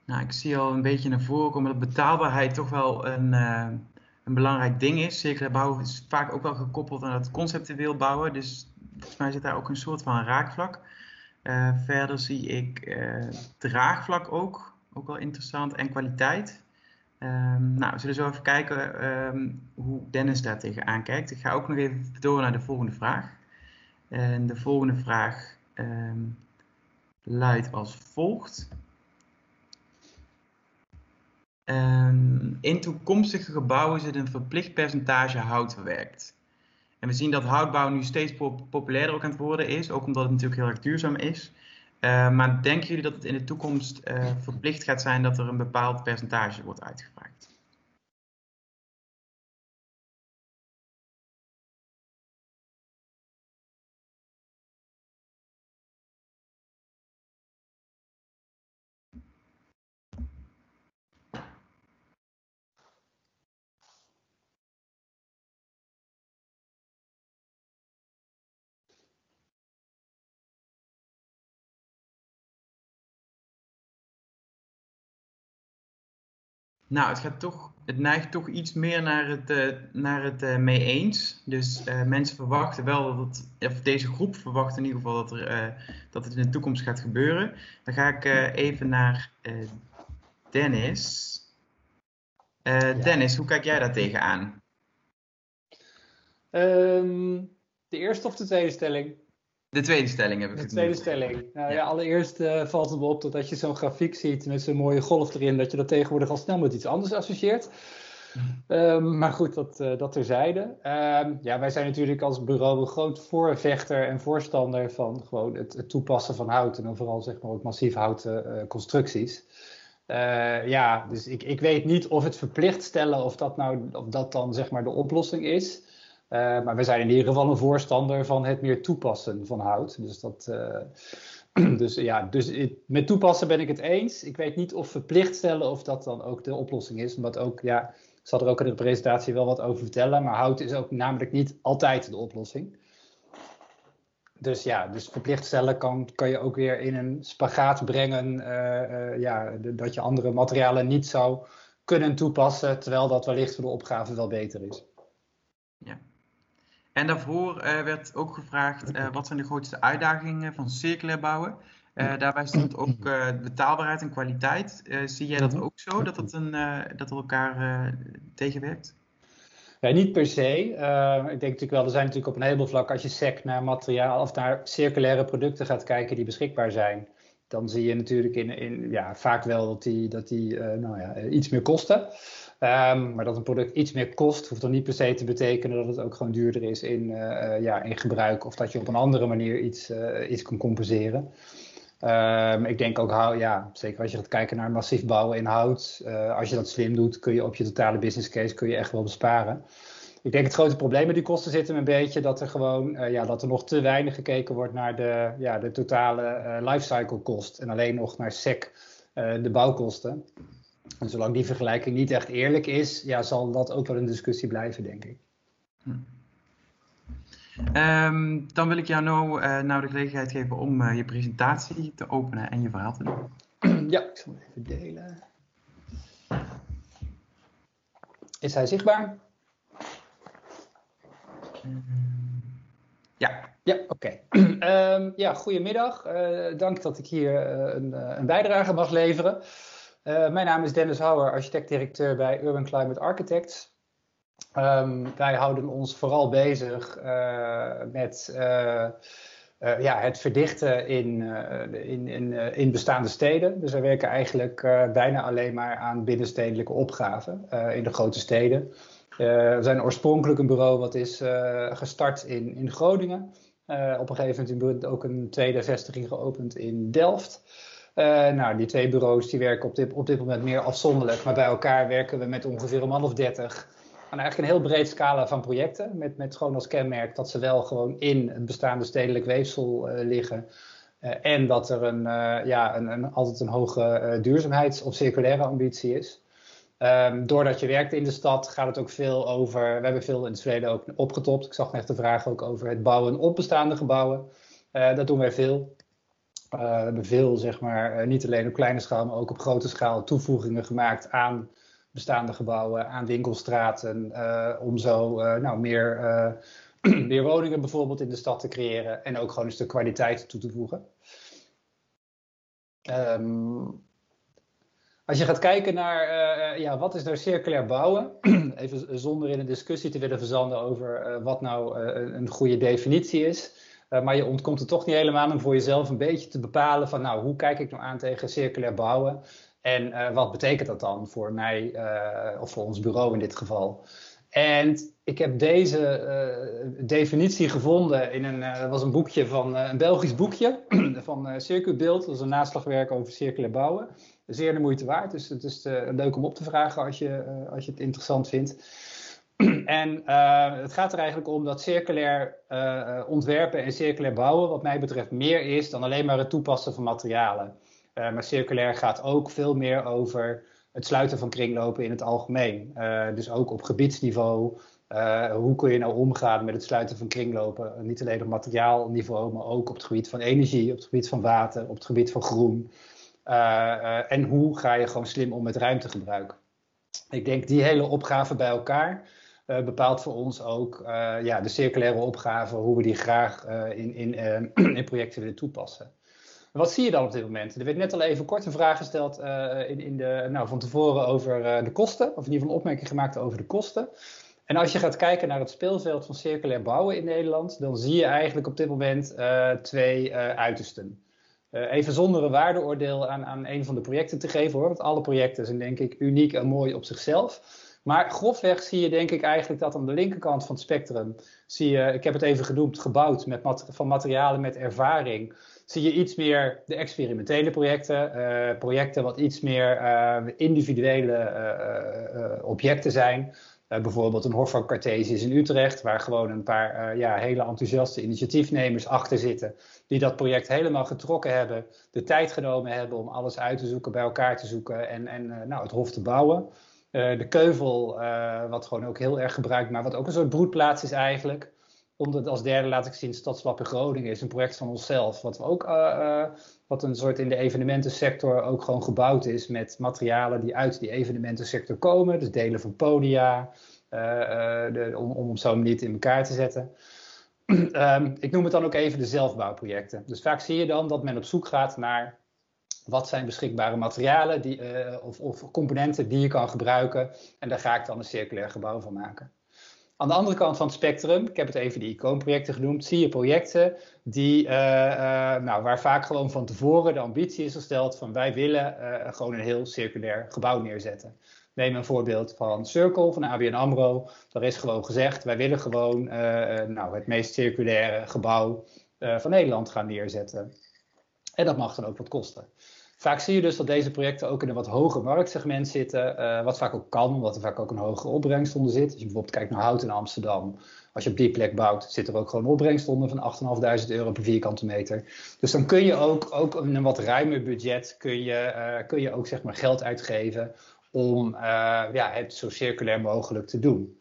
Nou, ik zie al een beetje naar voren komen dat betaalbaarheid toch wel een, uh, een belangrijk ding is. Zeker bouwen is vaak ook wel gekoppeld aan het conceptueel bouwen. Dus volgens mij zit daar ook een soort van raakvlak. Uh, verder zie ik uh, draagvlak ook, ook wel interessant, en kwaliteit. Um, nou, we zullen zo even kijken um, hoe Dennis daar tegenaan kijkt. Ik ga ook nog even door naar de volgende vraag. En de volgende vraag um, luidt als volgt. In toekomstige gebouwen zit een verplicht percentage hout verwerkt. En we zien dat houtbouw nu steeds populairder ook aan het worden is, ook omdat het natuurlijk heel erg duurzaam is. Uh, maar denken jullie dat het in de toekomst uh, verplicht gaat zijn dat er een bepaald percentage wordt uitgevraagd? Nou, het, gaat toch, het neigt toch iets meer naar het, uh, naar het uh, mee eens. Dus uh, mensen verwachten wel dat of deze groep verwacht in ieder geval dat, er, dat het in de toekomst gaat gebeuren. Dan ga ik even naar Dennis. Ja. Dennis, hoe kijk jij daar tegenaan? Um, de eerste of de tweede stelling? De tweede stelling heb ik De tweede stelling. Nou, ja. ja allereerst uh, valt het me op dat als je zo'n grafiek ziet met zo'n mooie golf erin, dat je dat tegenwoordig al snel met iets anders associeert. Um, maar goed, dat, uh, dat terzijde. Um, ja, wij zijn natuurlijk als bureau een groot voorvechter en voorstander van gewoon het, het toepassen van hout. En dan vooral zeg maar ook massief houten uh, constructies. ja, dus ik, ik weet niet of het verplicht stellen of dat nou of dat dan zeg maar de oplossing is. Uh, maar we zijn in ieder geval een voorstander van het meer toepassen van hout. Dus, dat, uh, dus ja, dus met toepassen ben ik het eens. Ik weet niet of verplicht stellen of dat dan ook de oplossing is. Omdat ook, ja, ik zal er ook in de presentatie wel wat over vertellen. Maar hout is ook namelijk niet altijd de oplossing. Dus ja, dus verplicht stellen kan, kan je ook weer in een spagaat brengen. Uh, ja, dat je andere materialen niet zou kunnen toepassen. Terwijl dat wellicht voor de opgave wel beter is. Ja. En daarvoor uh, werd ook gevraagd uh, wat zijn de grootste uitdagingen van circulair bouwen. Uh, daarbij stond ook betaalbaarheid en kwaliteit. zie jij dat ook zo, dat het, een, dat elkaar tegenwerkt? Ja, niet per se. ik denk natuurlijk wel, er zijn natuurlijk op een heleboel vlakken, als je sec naar materiaal of naar circulaire producten gaat kijken die beschikbaar zijn, dan zie je natuurlijk in, in, ja, vaak wel dat die, dat die nou ja, iets meer kosten. Um, maar dat een product iets meer kost, hoeft dan niet per se te betekenen dat het ook gewoon duurder is in, uh, ja, in gebruik. Of dat je op een andere manier iets, uh, iets kan compenseren. Um, ik denk ook, ja, zeker als je gaat kijken naar massief bouwen in hout. Uh, als je dat slim doet, kun je op je totale business case kun je echt wel besparen. Ik denk het grote probleem met die kosten zit hem een beetje dat er gewoon ja, dat er nog te weinig gekeken wordt naar de, ja, de totale lifecycle kost. En alleen nog naar SEC, de bouwkosten. En zolang die vergelijking niet echt eerlijk is, ja, zal dat ook wel een discussie blijven, denk ik. Hm. Um, dan wil ik jou nou, uh, nou de gelegenheid geven om uh, je presentatie te openen en je verhaal te doen. Ja, ik zal hem even delen. Is hij zichtbaar? Ja. Ja, oké. Okay. um, ja, goedemiddag. Uh, dank dat ik hier een, een bijdrage mag leveren. Uh, mijn naam is Dennis Houwer, architect-directeur bij Urban Climate Architects. Um, wij houden ons vooral bezig uh, met uh, ja, het verdichten in, in, in, in, bestaande steden. Dus wij werken eigenlijk bijna alleen maar aan binnenstedelijke opgaven in de grote steden. we zijn oorspronkelijk een bureau wat is gestart in, in Groningen. op een gegeven moment ook een tweede vestiging geopend in Delft. Uh, nou, die twee bureaus die werken op dit, op dit moment meer afzonderlijk, maar bij elkaar werken we met ongeveer een man of dertig. Aan eigenlijk een heel breed scala van projecten, met, met gewoon als kenmerk dat ze wel gewoon in het bestaande stedelijk weefsel uh, liggen. Uh, en dat er een, ja, een, een, altijd een hoge duurzaamheids- of circulaire ambitie is. Um, doordat je werkt in de stad gaat het ook veel over. We hebben veel in het verleden ook opgetopt. Ik zag net de vraag ook over het bouwen op bestaande gebouwen. dat doen wij veel. We hebben veel, zeg maar, niet alleen op kleine schaal, maar ook op grote schaal toevoegingen gemaakt aan bestaande gebouwen, aan winkelstraten, om zo nou, meer, meer woningen bijvoorbeeld in de stad te creëren en ook gewoon een stuk kwaliteit toe te voegen. Um, als je gaat kijken naar ja, wat is nou circulair bouwen, even zonder in een discussie te willen verzanden over wat nou een goede definitie is. Maar je ontkomt er toch niet helemaal om voor jezelf een beetje te bepalen van nou, hoe kijk ik nou aan tegen circulair bouwen en wat betekent dat dan voor mij of voor ons bureau in dit geval. En ik heb deze definitie gevonden in een, was een boekje van een Belgisch boekje van Circubeeld, dat is een naslagwerk over circulair bouwen zeer de moeite waard. Dus het is uh, leuk om op te vragen als je, uh, als je het interessant vindt. en uh, het gaat er eigenlijk om dat circulair ontwerpen en circulair bouwen, wat mij betreft, meer is dan alleen maar het toepassen van materialen. maar circulair gaat ook veel meer over het sluiten van kringlopen in het algemeen. dus ook op gebiedsniveau. hoe kun je nou omgaan met het sluiten van kringlopen? Niet alleen op materiaalniveau, maar ook op het gebied van energie, op het gebied van water, op het gebied van groen. Eh, eh, en hoe ga je gewoon slim om met ruimtegebruik? Ik denk die hele opgave bij elkaar uh, bepaalt voor ons ook ja, de circulaire opgave, hoe we die graag in, in, in projecten willen toepassen. Wat zie je dan op dit moment? Er werd net al even kort een vraag gesteld in, in de, nou, van tevoren over de kosten, of in ieder geval een opmerking gemaakt over de kosten. En als je gaat kijken naar het speelveld van circulair bouwen in Nederland, dan zie je eigenlijk op dit moment twee uitersten. Even zonder een waardeoordeel aan, aan een van de projecten te geven hoor. Want alle projecten zijn denk ik uniek en mooi op zichzelf. Maar grofweg zie je denk ik eigenlijk dat aan de linkerkant van het spectrum zie je, ik heb het even genoemd, gebouwd met van materialen met ervaring. Zie je iets meer de experimentele projecten, uh, projecten wat iets meer uh, individuele objecten zijn. Bijvoorbeeld een Hof van Cartesius in Utrecht, waar gewoon een paar ja, hele enthousiaste initiatiefnemers achter zitten, die dat project helemaal getrokken hebben, de tijd genomen hebben om alles uit te zoeken, bij elkaar te zoeken en, en nou, het Hof te bouwen. De Keuvel, wat gewoon ook heel erg gebruikt, maar wat ook een soort broedplaats is eigenlijk. Onder, als derde laat ik zien Stadslab in Groningen, is een project van onszelf, wat we ook wat een soort in de evenementensector ook gewoon gebouwd is met materialen die uit die evenementensector komen. Dus delen van podia, de, om, om zo'n manier in elkaar te zetten. um, ik noem het dan ook even de zelfbouwprojecten. Dus vaak zie je dan dat men op zoek gaat naar wat zijn beschikbare materialen die, uh, of, of componenten die je kan gebruiken. En daar ga ik dan een circulair gebouw van maken. Aan de andere kant van het spectrum, ik heb het even de icoonprojecten genoemd, zie je projecten die, uh, uh, nou, waar vaak gewoon van tevoren de ambitie is gesteld van wij willen gewoon een heel circulair gebouw neerzetten. Neem een voorbeeld van Circle van ABN AMRO. Daar is gewoon gezegd, wij willen gewoon nou, het meest circulaire gebouw van Nederland gaan neerzetten. En dat mag dan ook wat kosten. Vaak zie je dus dat deze projecten ook in een wat hoger marktsegment zitten, uh, wat vaak ook kan, omdat er vaak ook een hogere opbrengst onder zit. Als je bijvoorbeeld kijkt naar hout in Amsterdam, als je op die plek bouwt, zit er ook gewoon opbrengst onder van 8.500 euro per vierkante meter. Dus dan kun je ook, ook in een wat ruimer budget, kun je, uh, kun je ook zeg maar geld uitgeven om uh, ja, het zo circulair mogelijk te doen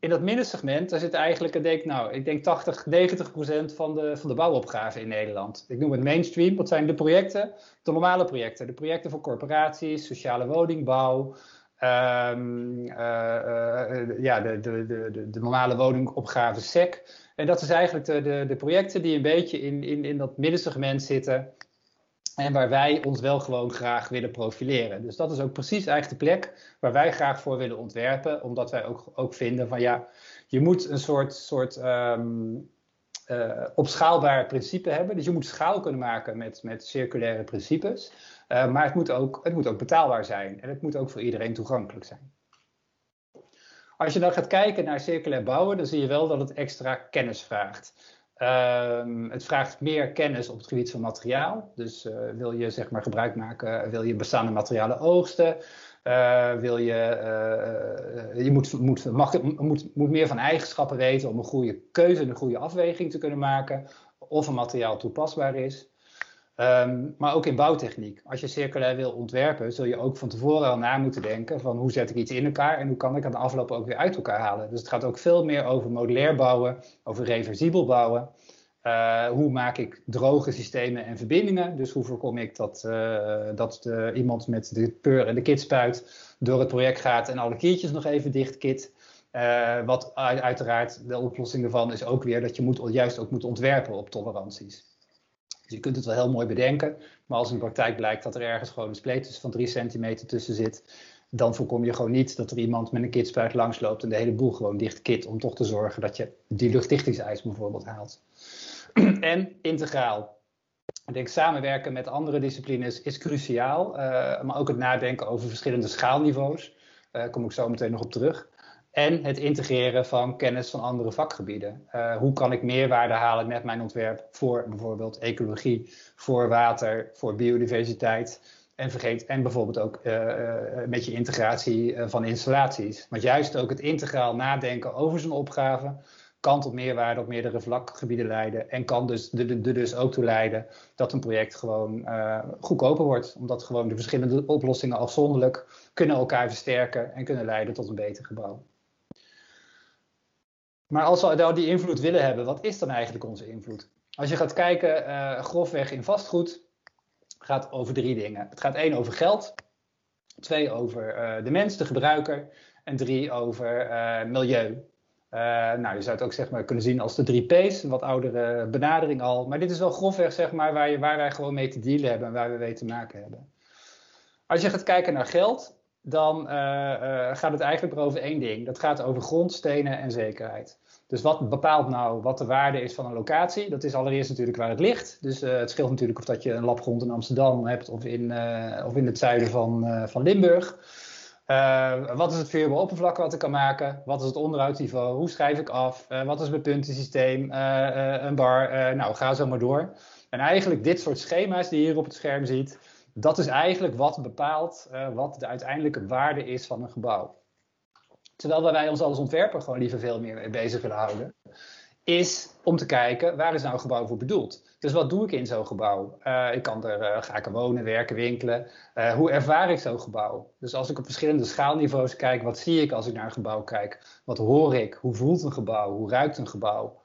in dat middensegment, daar zit eigenlijk, ik denk, nou, ik denk 80, 90 procent van de, van de bouwopgave in Nederland. Ik noem het mainstream. Wat zijn de projecten? De normale projecten. De projecten voor corporaties, sociale woningbouw. Um, uh, uh, ja, de, de, de, de, normale woningopgave SEC. En dat is eigenlijk de, de, de projecten die een beetje in, in, in dat middensegment zitten. En waar wij ons wel gewoon graag willen profileren. Dus dat is ook precies eigenlijk de plek waar wij graag voor willen ontwerpen. Omdat wij ook, ook vinden van ja, je moet een soort, soort um, uh, opschaalbaar principe hebben. Dus je moet schaal kunnen maken met, met circulaire principes. Uh, maar het moet, ook, het moet ook betaalbaar zijn. En het moet ook voor iedereen toegankelijk zijn. Als je dan gaat kijken naar circulair bouwen, dan zie je wel dat het extra kennis vraagt. Um, het vraagt meer kennis op het gebied van materiaal. Dus uh, wil je zeg maar gebruik maken, wil je bestaande materialen oogsten, uh, wil je, je moet, moet, mag, moet, moet meer van eigenschappen weten om een goede keuze en een goede afweging te kunnen maken. Of een materiaal toepasbaar is. Um, maar ook in bouwtechniek. Als je circulair wil ontwerpen, zul je ook van tevoren al na moeten denken van hoe zet ik iets in elkaar en hoe kan ik aan de afloop ook weer uit elkaar halen. Dus het gaat ook veel meer over modulair bouwen, over reversibel bouwen. Uh, hoe maak ik droge systemen en verbindingen? Dus hoe voorkom ik dat, uh, dat de, iemand met de peur en de kitspuit door het project gaat en alle kiertjes nog even dichtkit? Uh, wat uiteraard de oplossing ervan is ook weer dat je moet, juist ook moet ontwerpen op toleranties. Dus je kunt het wel heel mooi bedenken, maar als in de praktijk blijkt dat er ergens gewoon een spleet van 3 centimeter tussen zit, dan voorkom je gewoon niet dat er iemand met een kitspuit langsloopt en de hele boel gewoon dichtkit om toch te zorgen dat je die luchtdichtingseis bijvoorbeeld haalt. en integraal. Ik denk samenwerken met andere disciplines is cruciaal, uh, maar ook het nadenken over verschillende schaalniveaus. Daar uh, kom ik zo meteen nog op terug. En het integreren van kennis van andere vakgebieden. Uh, hoe kan ik meerwaarde halen met mijn ontwerp voor bijvoorbeeld ecologie, voor water, voor biodiversiteit. En vergeet, en bijvoorbeeld ook met je integratie van installaties. Maar juist ook het integraal nadenken over zo'n opgave kan tot meerwaarde op meerdere vlakgebieden leiden. En kan dus er dus ook toe leiden dat een project gewoon goedkoper wordt. Omdat gewoon de verschillende oplossingen afzonderlijk kunnen elkaar versterken en kunnen leiden tot een beter gebouw. Maar als we nou die invloed willen hebben, wat is dan eigenlijk onze invloed? Als je gaat kijken, uh, grofweg in vastgoed, gaat over drie dingen. Het gaat één over geld, twee over uh, de mens, de gebruiker, en drie over milieu. Uh, nou, je zou het ook zeg maar, kunnen zien als de drie P's, een wat oudere benadering al. Maar dit is wel grofweg zeg maar, waar, je, waar wij gewoon mee te dealen hebben en waar we mee te maken hebben. Als je gaat kijken naar geld, dan uh, uh, gaat het eigenlijk over één ding. Dat gaat over grond, stenen en zekerheid. Dus wat bepaalt nou wat de waarde is van een locatie? Dat is allereerst natuurlijk waar het ligt. Dus het scheelt natuurlijk of dat je een labgrond in Amsterdam hebt of in, of in het zuiden van, van Limburg. Wat is het verhuurbare oppervlak wat ik kan maken? Wat is het onderhoudsniveau? Hoe schrijf ik af? Wat is mijn puntensysteem? Een bar? nou, ga zo maar door. En eigenlijk dit soort schema's die je hier op het scherm ziet, dat is eigenlijk wat bepaalt wat de uiteindelijke waarde is van een gebouw. Terwijl wij ons als ontwerper gewoon liever veel meer mee bezig willen houden, is om te kijken waar is nou een gebouw voor bedoeld. Dus wat doe ik in zo'n gebouw? Uh, ik kan er, uh, ga ik wonen, werken, winkelen? Hoe ervaar ik zo'n gebouw? Dus als ik op verschillende schaalniveaus kijk, wat zie ik als ik naar een gebouw kijk? Wat hoor ik? Hoe voelt een gebouw? Hoe ruikt een gebouw?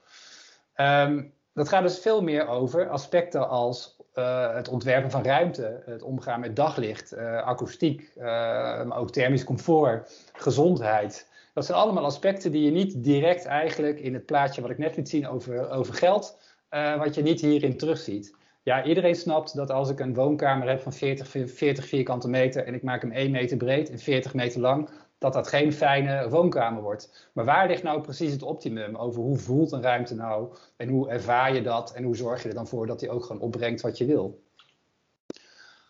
Um, dat gaat dus veel meer over aspecten als het ontwerpen van ruimte, het omgaan met daglicht, akoestiek, maar ook thermisch comfort, gezondheid. Dat zijn allemaal aspecten die je niet direct eigenlijk in het plaatje wat ik net liet zien over, over geld, wat je niet hierin terugziet. Ja, iedereen snapt dat als ik een woonkamer heb van 40, 40 vierkante meter en ik maak hem 1 meter breed en 40 meter lang, dat dat geen fijne woonkamer wordt. Maar waar ligt nou precies het optimum over hoe voelt een ruimte nou en hoe ervaar je dat en hoe zorg je er dan voor dat die ook gewoon opbrengt wat je wil?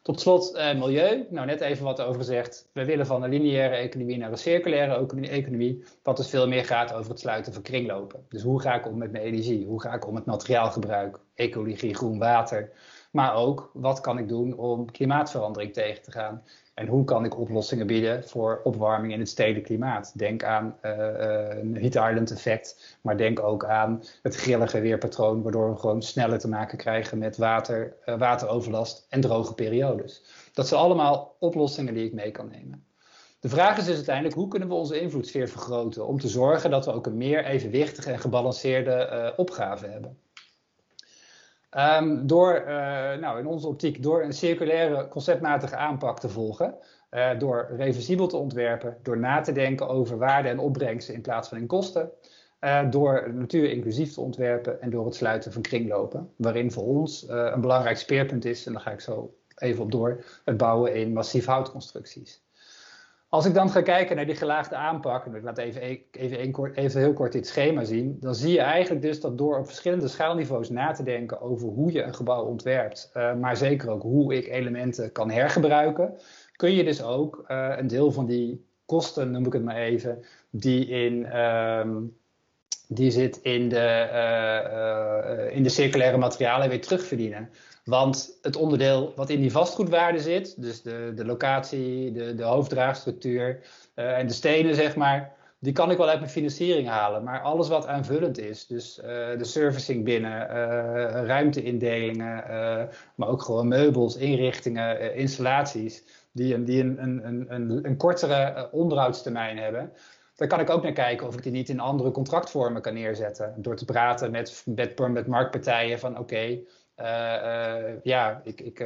Tot slot eh, milieu. Nou, net even wat over gezegd. We willen van een lineaire economie naar een circulaire economie. Wat dus veel meer gaat over het sluiten van kringlopen. Dus hoe ga ik om met mijn energie? Hoe ga ik om met materiaalgebruik? Ecologie, groen water. Maar ook, wat kan ik doen om klimaatverandering tegen te gaan? En hoe kan ik oplossingen bieden voor opwarming in het stedelijk klimaat? Denk aan uh, een heat island effect, maar denk ook aan het grillige weerpatroon, waardoor we gewoon sneller te maken krijgen met water, uh, wateroverlast en droge periodes. Dat zijn allemaal oplossingen die ik mee kan nemen. De vraag is dus uiteindelijk, hoe kunnen we onze invloedssfeer vergroten om te zorgen dat we ook een meer evenwichtige en gebalanceerde opgave hebben? Um, door, uh, nou in onze optiek, door een circulaire conceptmatige aanpak te volgen, uh, door reversibel te ontwerpen, door na te denken over waarde en opbrengsten in plaats van in kosten, uh, door natuur inclusief te ontwerpen en door het sluiten van kringlopen, waarin voor ons een belangrijk speerpunt is, en daar ga ik zo even op door, het bouwen in massief houtconstructies. Als ik dan ga kijken naar die gelaagde aanpak, en ik laat even, even, even, heel kort dit schema zien, dan zie je eigenlijk dus dat door op verschillende schaalniveaus na te denken over hoe je een gebouw ontwerpt, uh, maar zeker ook hoe ik elementen kan hergebruiken, kun je dus ook uh, een deel van die kosten, noem ik het maar even, die, in, um, die zit in de, uh, in de circulaire materialen weer terugverdienen. Want het onderdeel wat in die vastgoedwaarde zit, dus de, de locatie, de, de hoofddraagstructuur uh, en de stenen, zeg maar, die kan ik wel uit mijn financiering halen. Maar alles wat aanvullend is, dus uh, de servicing binnen, uh, ruimteindelingen, maar ook gewoon meubels, inrichtingen, installaties, die, een, een, een, een, kortere onderhoudstermijn hebben Daar kan ik ook naar kijken of ik die niet in andere contractvormen kan neerzetten. Door te praten met, met marktpartijen van oké, ja, ik, ik,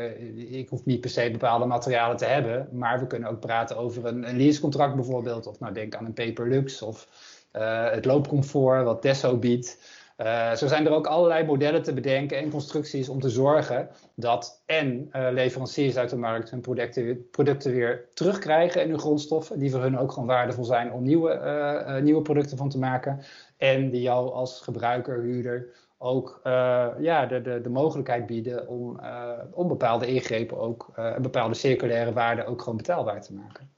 ik hoef niet per se bepaalde materialen te hebben. Maar we kunnen ook praten over een, een leasecontract bijvoorbeeld. Of nou denk aan een Paperlux of het loopcomfort wat Desso biedt. Zo zijn er ook allerlei modellen te bedenken en constructies om te zorgen dat en leveranciers uit de markt hun producten, producten weer terugkrijgen en hun grondstoffen, die voor hun ook gewoon waardevol zijn om nieuwe, nieuwe producten van te maken. En die jou als gebruiker, huurder ook ja, de, de, de mogelijkheid bieden om, om bepaalde ingrepen ook, een bepaalde circulaire waarde ook gewoon betaalbaar te maken.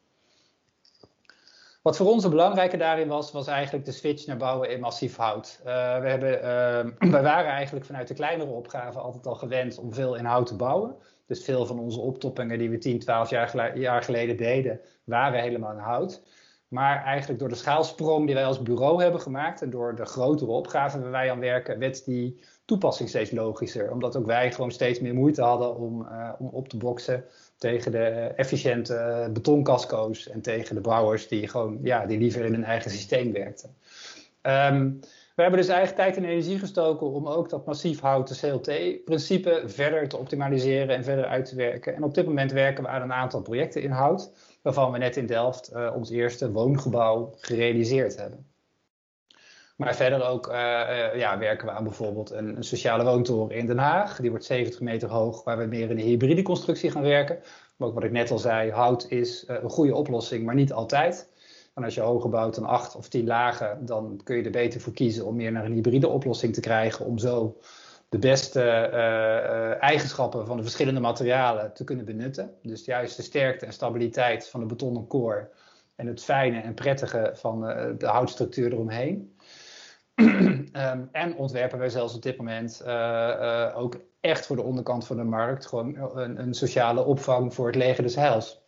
Wat voor ons een belangrijke daarin was, was eigenlijk de switch naar bouwen in massief hout. Uh, we, hebben, uh, wij waren eigenlijk vanuit de kleinere opgaven altijd al gewend om veel in hout te bouwen. Dus veel van onze optoppingen die we 10, 12 jaar, jaar geleden deden, waren helemaal in hout. Maar eigenlijk door de schaalsprong die wij als bureau hebben gemaakt en door de grotere opgaven waar wij aan werken, werd die toepassing steeds logischer. Omdat ook wij gewoon steeds meer moeite hadden om, uh, om op te boksen tegen de efficiënte betoncasco's en tegen de bouwers die gewoon ja, die liever in hun eigen systeem werkten. Um, we hebben dus eigen tijd en energie gestoken om ook dat massief houten CLT-principe verder te optimaliseren en verder uit te werken. En op dit moment werken we aan een aantal projecten in hout, waarvan we net in Delft uh, ons eerste woongebouw gerealiseerd hebben. Maar verder ook uh, uh, ja, werken we aan bijvoorbeeld een, een, sociale woontoren in Den Haag. Die wordt 70 meter hoog, waar we meer in de hybride constructie gaan werken. Maar ook wat ik net al zei, hout is een goede oplossing, maar niet altijd. En als je hoger bouwt dan 8 of 10 lagen, dan kun je er beter voor kiezen om meer naar een hybride oplossing te krijgen. Om zo de beste eigenschappen van de verschillende materialen te kunnen benutten. Dus juist de sterkte en stabiliteit van de betonnen core. En het fijne en prettige van de houtstructuur eromheen. um, en ontwerpen wij zelfs op dit moment ook echt voor de onderkant van de markt gewoon een, een, sociale opvang voor het leger des heils.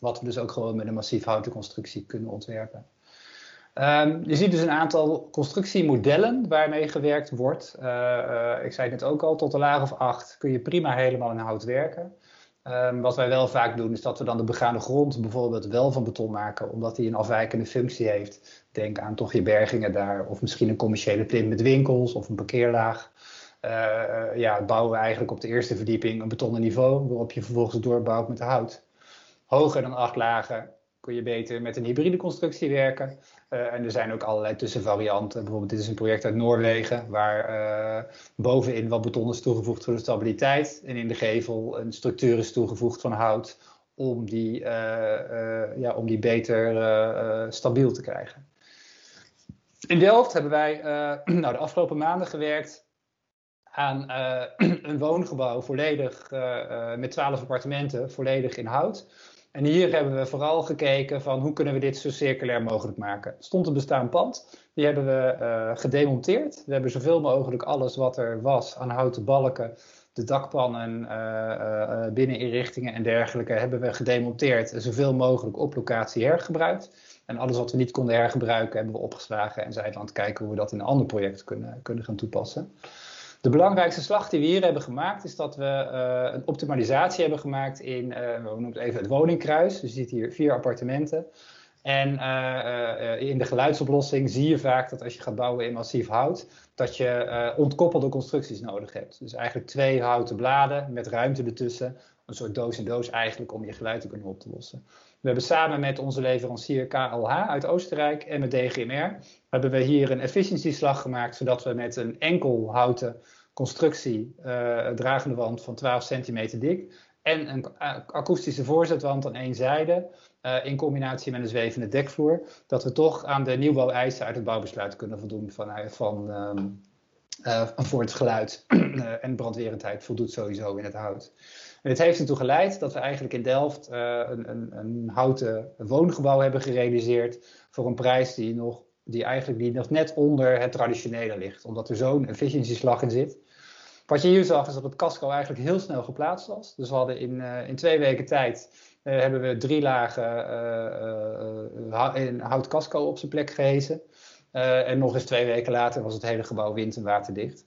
Wat we dus ook gewoon met een massief houten constructie kunnen ontwerpen. Um, je ziet dus een aantal constructiemodellen waarmee gewerkt wordt. Uh, ik zei het net ook al, tot een laag of acht kun je prima helemaal in hout werken. Um, wat wij wel vaak doen, is dat we dan de begane grond bijvoorbeeld wel van beton maken, omdat die een afwijkende functie heeft. Denk aan toch je bergingen daar, of misschien een commerciële plint met winkels of een parkeerlaag. Uh, ja, bouwen we eigenlijk op de eerste verdieping een betonnen niveau, waarop je vervolgens doorbouwt met hout. Hoger dan acht lagen kun je beter met een hybride constructie werken. Uh, en er zijn ook allerlei tussenvarianten. Bijvoorbeeld dit is een project uit Noorwegen waar uh, bovenin wat beton is toegevoegd voor de stabiliteit. En in de gevel een structuur is toegevoegd van hout om die, uh, ja, om die beter stabiel te krijgen. In Delft hebben wij nou, de afgelopen maanden gewerkt aan een woongebouw volledig met 12 appartementen, volledig in hout. En hier hebben we vooral gekeken van hoe kunnen we dit zo circulair mogelijk maken. Stond een bestaand pand, die hebben we uh, gedemonteerd. We hebben zoveel mogelijk alles wat er was aan houten balken, de dakpannen, uh, uh, binneninrichtingen en dergelijke hebben we gedemonteerd en zoveel mogelijk op locatie hergebruikt. En alles wat we niet konden hergebruiken hebben we opgeslagen en zijn aan het kijken hoe we dat in een ander project kunnen, kunnen gaan toepassen. De belangrijkste slag die we hier hebben gemaakt is dat we uh, een optimalisatie hebben gemaakt in, uh, we noemen het even het woningkruis. Dus je ziet hier vier appartementen. En uh, in de geluidsoplossing zie je vaak dat als je gaat bouwen in massief hout, dat je ontkoppelde constructies nodig hebt. Dus eigenlijk twee houten bladen met ruimte ertussen. Een soort doos in doos eigenlijk om je geluid te kunnen op te lossen. We hebben samen met onze leverancier KLH uit Oostenrijk en met DGMR hebben we hier een efficiëntieslag gemaakt, zodat we met een enkel houten constructie, uh, dragende wand van 12 centimeter dik en een akoestische voorzetwand aan één zijde, uh, in combinatie met een zwevende dekvloer, dat we toch aan de nieuwbouweisen uit het bouwbesluit kunnen voldoen van, eh, van, uh, voor het geluid en brandwerendheid voldoet sowieso in het hout. En dit heeft ertoe geleid dat we eigenlijk in Delft een, een, een houten woongebouw hebben gerealiseerd voor een prijs die nog die eigenlijk die nog net onder het traditionele ligt. Omdat er zo'n efficiëntieslag in zit. Wat je hier zag is dat het casco eigenlijk heel snel geplaatst was. Dus we hadden in, uh, in twee weken tijd uh, hebben we drie lagen in hout casco op zijn plek gehezen. en nog eens twee weken later was het hele gebouw wind- en waterdicht.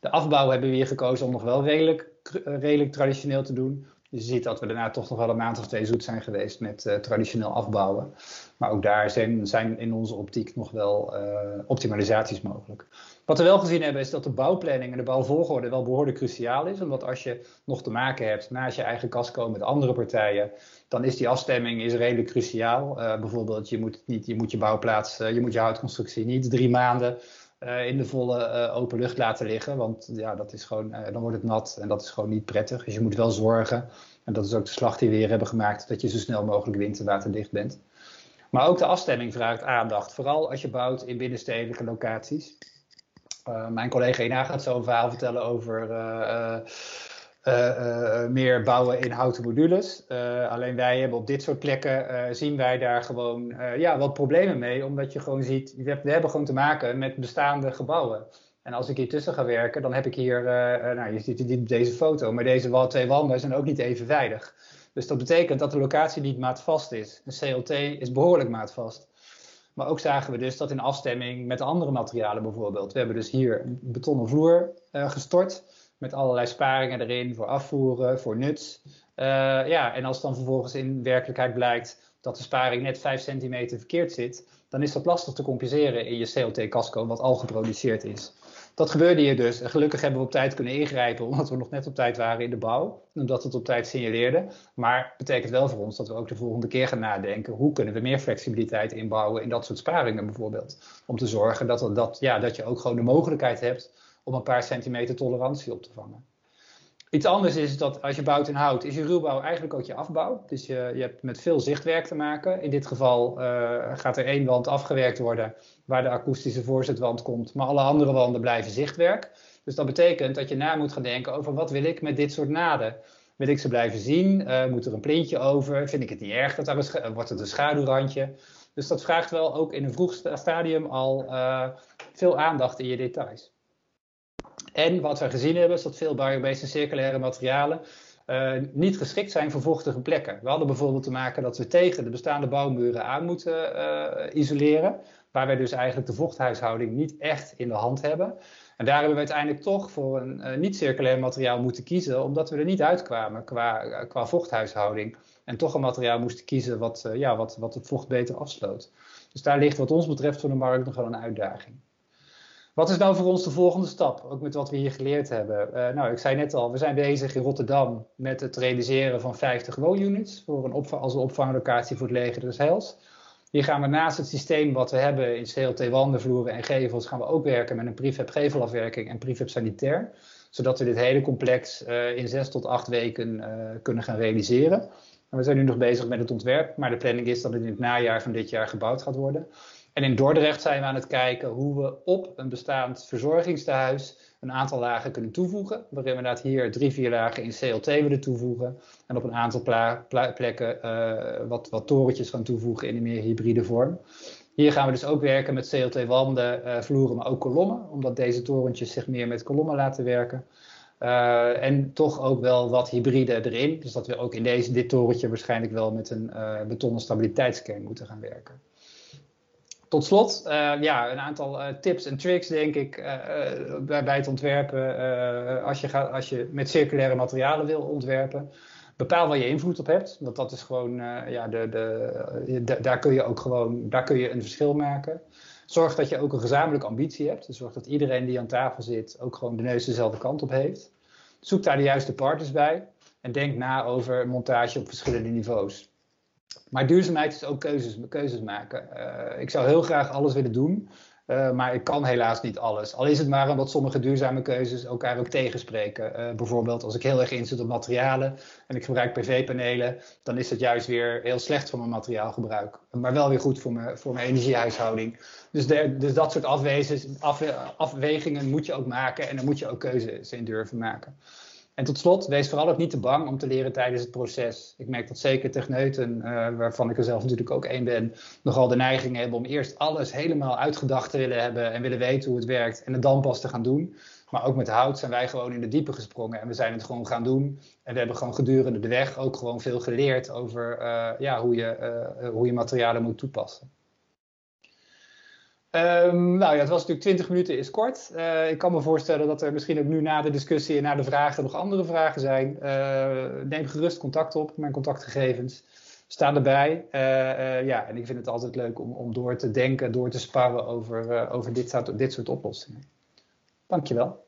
De afbouw hebben we hier gekozen om nog wel redelijk, redelijk traditioneel te doen. je ziet dat we daarna toch nog wel een maand of twee zoet zijn geweest met uh, traditioneel afbouwen. Maar ook daar zijn, zijn in onze optiek nog wel uh, optimalisaties mogelijk. Wat we wel gezien hebben is dat de bouwplanning en de bouwvolgorde wel behoorlijk cruciaal is. Omdat als je nog te maken hebt naast je eigen casco met andere partijen, dan is die afstemming is redelijk cruciaal. Bijvoorbeeld, je moet, niet, je moet je bouwplaats, je moet je houtconstructie niet drie maanden uh, in de volle uh, open lucht laten liggen. Want ja, dat is gewoon, uh, dan wordt het nat en dat is gewoon niet prettig. Dus je moet wel zorgen, en dat is ook de slag die we hier hebben gemaakt, dat je zo snel mogelijk winterwaterdicht bent. Maar ook de afstemming vraagt aandacht. Vooral als je bouwt in binnenstedelijke locaties. mijn collega Ina gaat zo een verhaal vertellen over meer bouwen in houten modules. Uh, alleen wij hebben op dit soort plekken, zien wij daar gewoon ja, wat problemen mee. Omdat je gewoon ziet, we hebben gewoon te maken met bestaande gebouwen. En als ik hier tussen ga werken, dan heb ik hier, nou je ziet op deze foto, maar deze twee wanden zijn ook niet even veilig. Dus dat betekent dat de locatie niet maatvast is. Een CLT is behoorlijk maatvast. Maar ook zagen we dus dat in afstemming met andere materialen bijvoorbeeld. We hebben dus hier een betonnen vloer gestort met allerlei sparingen erin voor afvoeren, voor nuts. Uh, ja, en als dan vervolgens in werkelijkheid blijkt dat de sparing net 5 centimeter verkeerd zit, dan is dat lastig te compenseren in je CLT-casco, wat al geproduceerd is. Dat gebeurde hier dus. En gelukkig hebben we op tijd kunnen ingrijpen, omdat we nog net op tijd waren in de bouw. Omdat het op tijd signaleerde. Maar betekent wel voor ons dat we ook de volgende keer gaan nadenken. Hoe kunnen we meer flexibiliteit inbouwen in dat soort sparingen bijvoorbeeld. Om te zorgen dat, dat, ja, dat je ook gewoon de mogelijkheid hebt om een paar centimeter tolerantie op te vangen. Iets anders is dat als je bouwt in hout, is je ruwbouw eigenlijk ook je afbouw. Dus je, je hebt met veel zichtwerk te maken. In dit geval uh, gaat er één wand afgewerkt worden waar de akoestische voorzetwand komt, maar alle andere wanden blijven zichtwerk. Dus dat betekent dat je na moet gaan denken over wat wil ik met dit soort naden. Wil ik ze blijven zien? Uh, moet er een plintje over? Vind ik het niet erg dat er wordt het een schaduwrandje? Dus dat vraagt wel ook in een vroeg stadium al veel aandacht in je details. En wat we gezien hebben is dat veel biobased en circulaire materialen uh, niet geschikt zijn voor vochtige plekken. We hadden bijvoorbeeld te maken dat we tegen de bestaande bouwmuren aan moeten uh, isoleren, waar wij dus eigenlijk de vochthuishouding niet echt in de hand hebben. En daar hebben we uiteindelijk toch voor een uh, niet-circulair materiaal moeten kiezen, omdat we er niet uitkwamen qua, qua vochthuishouding. En toch een materiaal moesten kiezen wat, ja, wat, wat het vocht beter afsloot. Dus daar ligt wat ons betreft voor de markt nog wel een uitdaging. Wat is nou voor ons de volgende stap, ook met wat we hier geleerd hebben? Uh, nou, ik zei net al, we zijn bezig in Rotterdam met het realiseren van 50 woonunits voor een als een opvanglocatie voor het leger des Heils. Hier gaan we naast het systeem wat we hebben in CLT wandenvloeren en gevels, gaan we ook werken met een prefab gevelafwerking en prefab sanitair. Zodat we dit hele complex uh, in zes tot acht weken uh, kunnen gaan realiseren. En we zijn nu nog bezig met het ontwerp, maar de planning is dat het in het najaar van dit jaar gebouwd gaat worden. En in Dordrecht zijn we aan het kijken hoe we op een bestaand verzorgingstehuis een aantal lagen kunnen toevoegen. Waarin we inderdaad hier drie, vier lagen in CLT willen toevoegen. En op een aantal plekken uh, wat, wat torentjes gaan toevoegen in een meer hybride vorm. Hier gaan we dus ook werken met CLT-wanden, uh, vloeren, maar ook kolommen. Omdat deze torentjes zich meer met kolommen laten werken. Uh, en toch ook wel wat hybride erin. Dus dat we ook in deze, dit torentje waarschijnlijk wel met een betonnen stabiliteitskern moeten gaan werken. Tot slot, uh, ja, een aantal uh, tips en tricks, denk ik, uh, bij, het ontwerpen. als, je gaat, als je met circulaire materialen wil ontwerpen, bepaal waar je invloed op hebt. Want dat is gewoon, ja, de, de, de, daar kun je ook gewoon, daar kun je een verschil maken. Zorg dat je ook een gezamenlijke ambitie hebt. Dus zorg dat iedereen die aan tafel zit ook gewoon de neus dezelfde kant op heeft. Zoek daar de juiste partners bij. En denk na over montage op verschillende niveaus. Maar duurzaamheid is ook keuzes, keuzes maken. Uh, ik zou heel graag alles willen doen, uh, maar ik kan helaas niet alles. Al is het maar omdat sommige duurzame keuzes elkaar ook tegenspreken. Uh, bijvoorbeeld als ik heel erg inzet op materialen en ik gebruik PV-panelen, dan is het juist weer heel slecht voor mijn materiaalgebruik. Maar wel weer goed voor mijn, voor mijn energiehuishouding. Dus, de, dus dat soort afwegingen moet je ook maken en dan moet je ook keuzes in durven maken. En tot slot, wees vooral ook niet te bang om te leren tijdens het proces. Ik merk dat zeker techneuten, uh, waarvan ik er zelf natuurlijk ook één ben, nogal de neiging hebben om eerst alles helemaal uitgedacht te willen hebben en willen weten hoe het werkt en het dan pas te gaan doen. Maar ook met hout zijn wij gewoon in de diepe gesprongen en we zijn het gewoon gaan doen. En we hebben gewoon gedurende de weg ook gewoon veel geleerd over uh, ja, hoe, je, uh, hoe je materialen moet toepassen. Um, nou ja, het was natuurlijk 20 minuten is kort. Uh, ik kan me voorstellen dat er misschien ook nu na de discussie en na de vragen nog andere vragen zijn. Uh, neem gerust contact op, mijn contactgegevens staan erbij. Uh, ja, en ik vind het altijd leuk om, om door te denken, door te sparren over, over dit, soort, dit soort oplossingen. Dankjewel.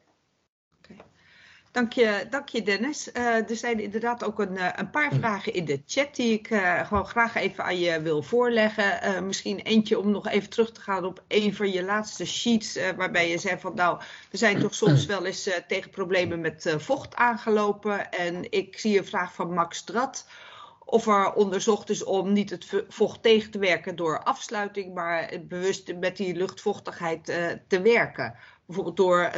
Dank je, dank je Dennis. Uh, er zijn inderdaad ook een, eh, een, paar vragen in de chat die ik uh, gewoon graag even aan je wil voorleggen. Uh, misschien eentje om nog even terug te gaan op een van je laatste sheets, waarbij je zei van nou, we zijn toch soms wel eens tegen problemen met vocht aangelopen. En ik zie een vraag van Max Drat of er onderzocht is om niet het vocht tegen te werken door afsluiting, maar bewust met die luchtvochtigheid te werken. Bijvoorbeeld door,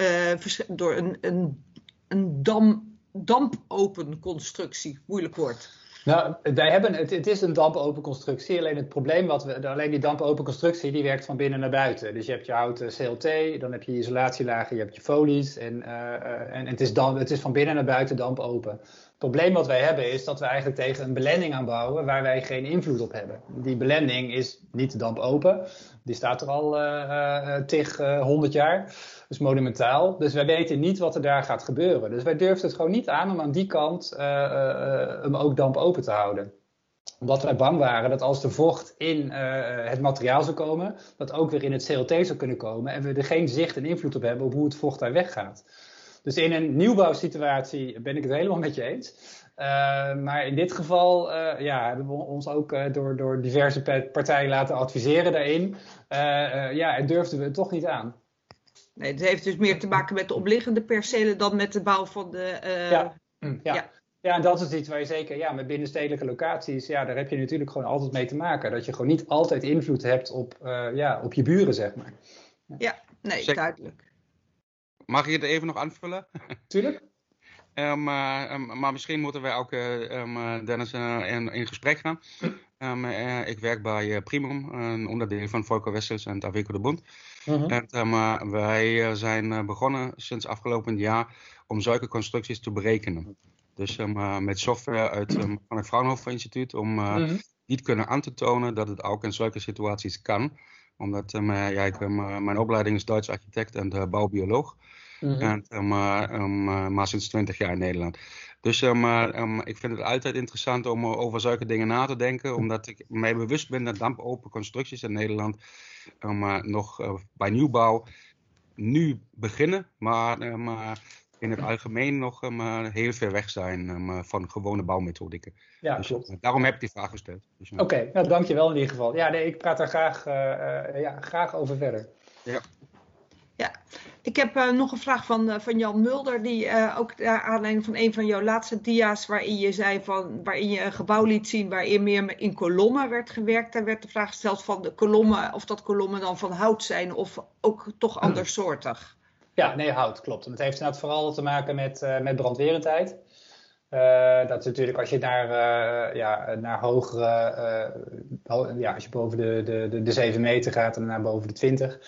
door een, een een dam, dampopen constructie, moeilijk woord. Nou, wij hebben, het, is een dampopen constructie. Alleen het probleem wat we, alleen die dampopen constructie, die werkt van binnen naar buiten. Dus je hebt je houten CLT, dan heb je isolatielagen, je hebt je folies en, uh, en het, is dan, het is van binnen naar buiten dampopen. Het probleem wat wij hebben is dat we eigenlijk tegen een belending aanbouwen waar wij geen invloed op hebben. Die belending is niet dampopen, die staat er al uh, uh, tig, honderd jaar is monumentaal. Dus wij weten niet wat er daar gaat gebeuren. Dus wij durfden het gewoon niet aan om aan die kant uh, uh, hem ook damp open te houden omdat wij bang waren dat als de vocht in uh, het materiaal zou komen, dat ook weer in het CLT zou kunnen komen en we er geen zicht en invloed op hebben op hoe het vocht daar weggaat. Dus in een nieuwbouwsituatie ben ik het helemaal met je eens. Maar in dit geval ja, hebben we ons ook door, door diverse partijen laten adviseren daarin. ja, en durfden we het toch niet aan. Nee, het heeft dus meer te maken met de omliggende percelen dan met de bouw van de. Uh, ja. ja. ja. Ja, en dat is iets waar je zeker, ja, met binnenstedelijke locaties, ja, daar heb je natuurlijk gewoon altijd mee te maken. Dat je gewoon niet altijd invloed hebt op, uh, ja, op je buren, zeg maar. Ja, ja nee, zeker. duidelijk. Mag ik het even nog aanvullen? Tuurlijk. Um, uh, um, maar misschien moeten wij ook um, Dennis in, in, gesprek gaan. ik werk bij Primum, een onderdeel van Volker Wessels en Taveco de Bond. Mhm. en, uh, wij eh, zijn eh, begonnen sinds afgelopen jaar om zulke constructies te berekenen. Dus met software uit, van het Fraunhofer Instituut om mhm. niet kunnen aan te tonen dat het ook in zulke situaties kan. Omdat ja, ik, mijn opleiding is Duits architect en bouwbioloog. Mm en, maar sinds 20 jaar in Nederland. Dus um, ik vind het altijd interessant om over zulke dingen na te denken, omdat ik mij bewust ben dat dampopen constructies in Nederland um, nog uh, bij nieuwbouw nu beginnen, maar in het algemeen nog heel ver weg zijn van gewone bouwmethodieken. Ja, dus, klopt. daarom heb ik die vraag gesteld. Dus, Oké, okay, nou, dankjewel in ieder geval. Ja, nee, ik praat daar graag, ja, graag over verder. Ja. Ja, ik heb uh, nog een vraag van, uh, van Jan Mulder, die uh, ook naar aanleiding van een van jouw laatste dia's, waarin je zei van, waarin je een gebouw liet zien waarin meer in kolommen werd gewerkt. Daar werd de vraag gesteld van de kolommen, of dat kolommen dan van hout zijn of ook toch andersoortig. Ja, nee, hout, klopt. En het heeft inderdaad vooral te maken met, met brandwerendheid. dat is natuurlijk als je naar, ja, naar hogere, ja, als je boven de, de, de, de 7 meter gaat en naar boven de 20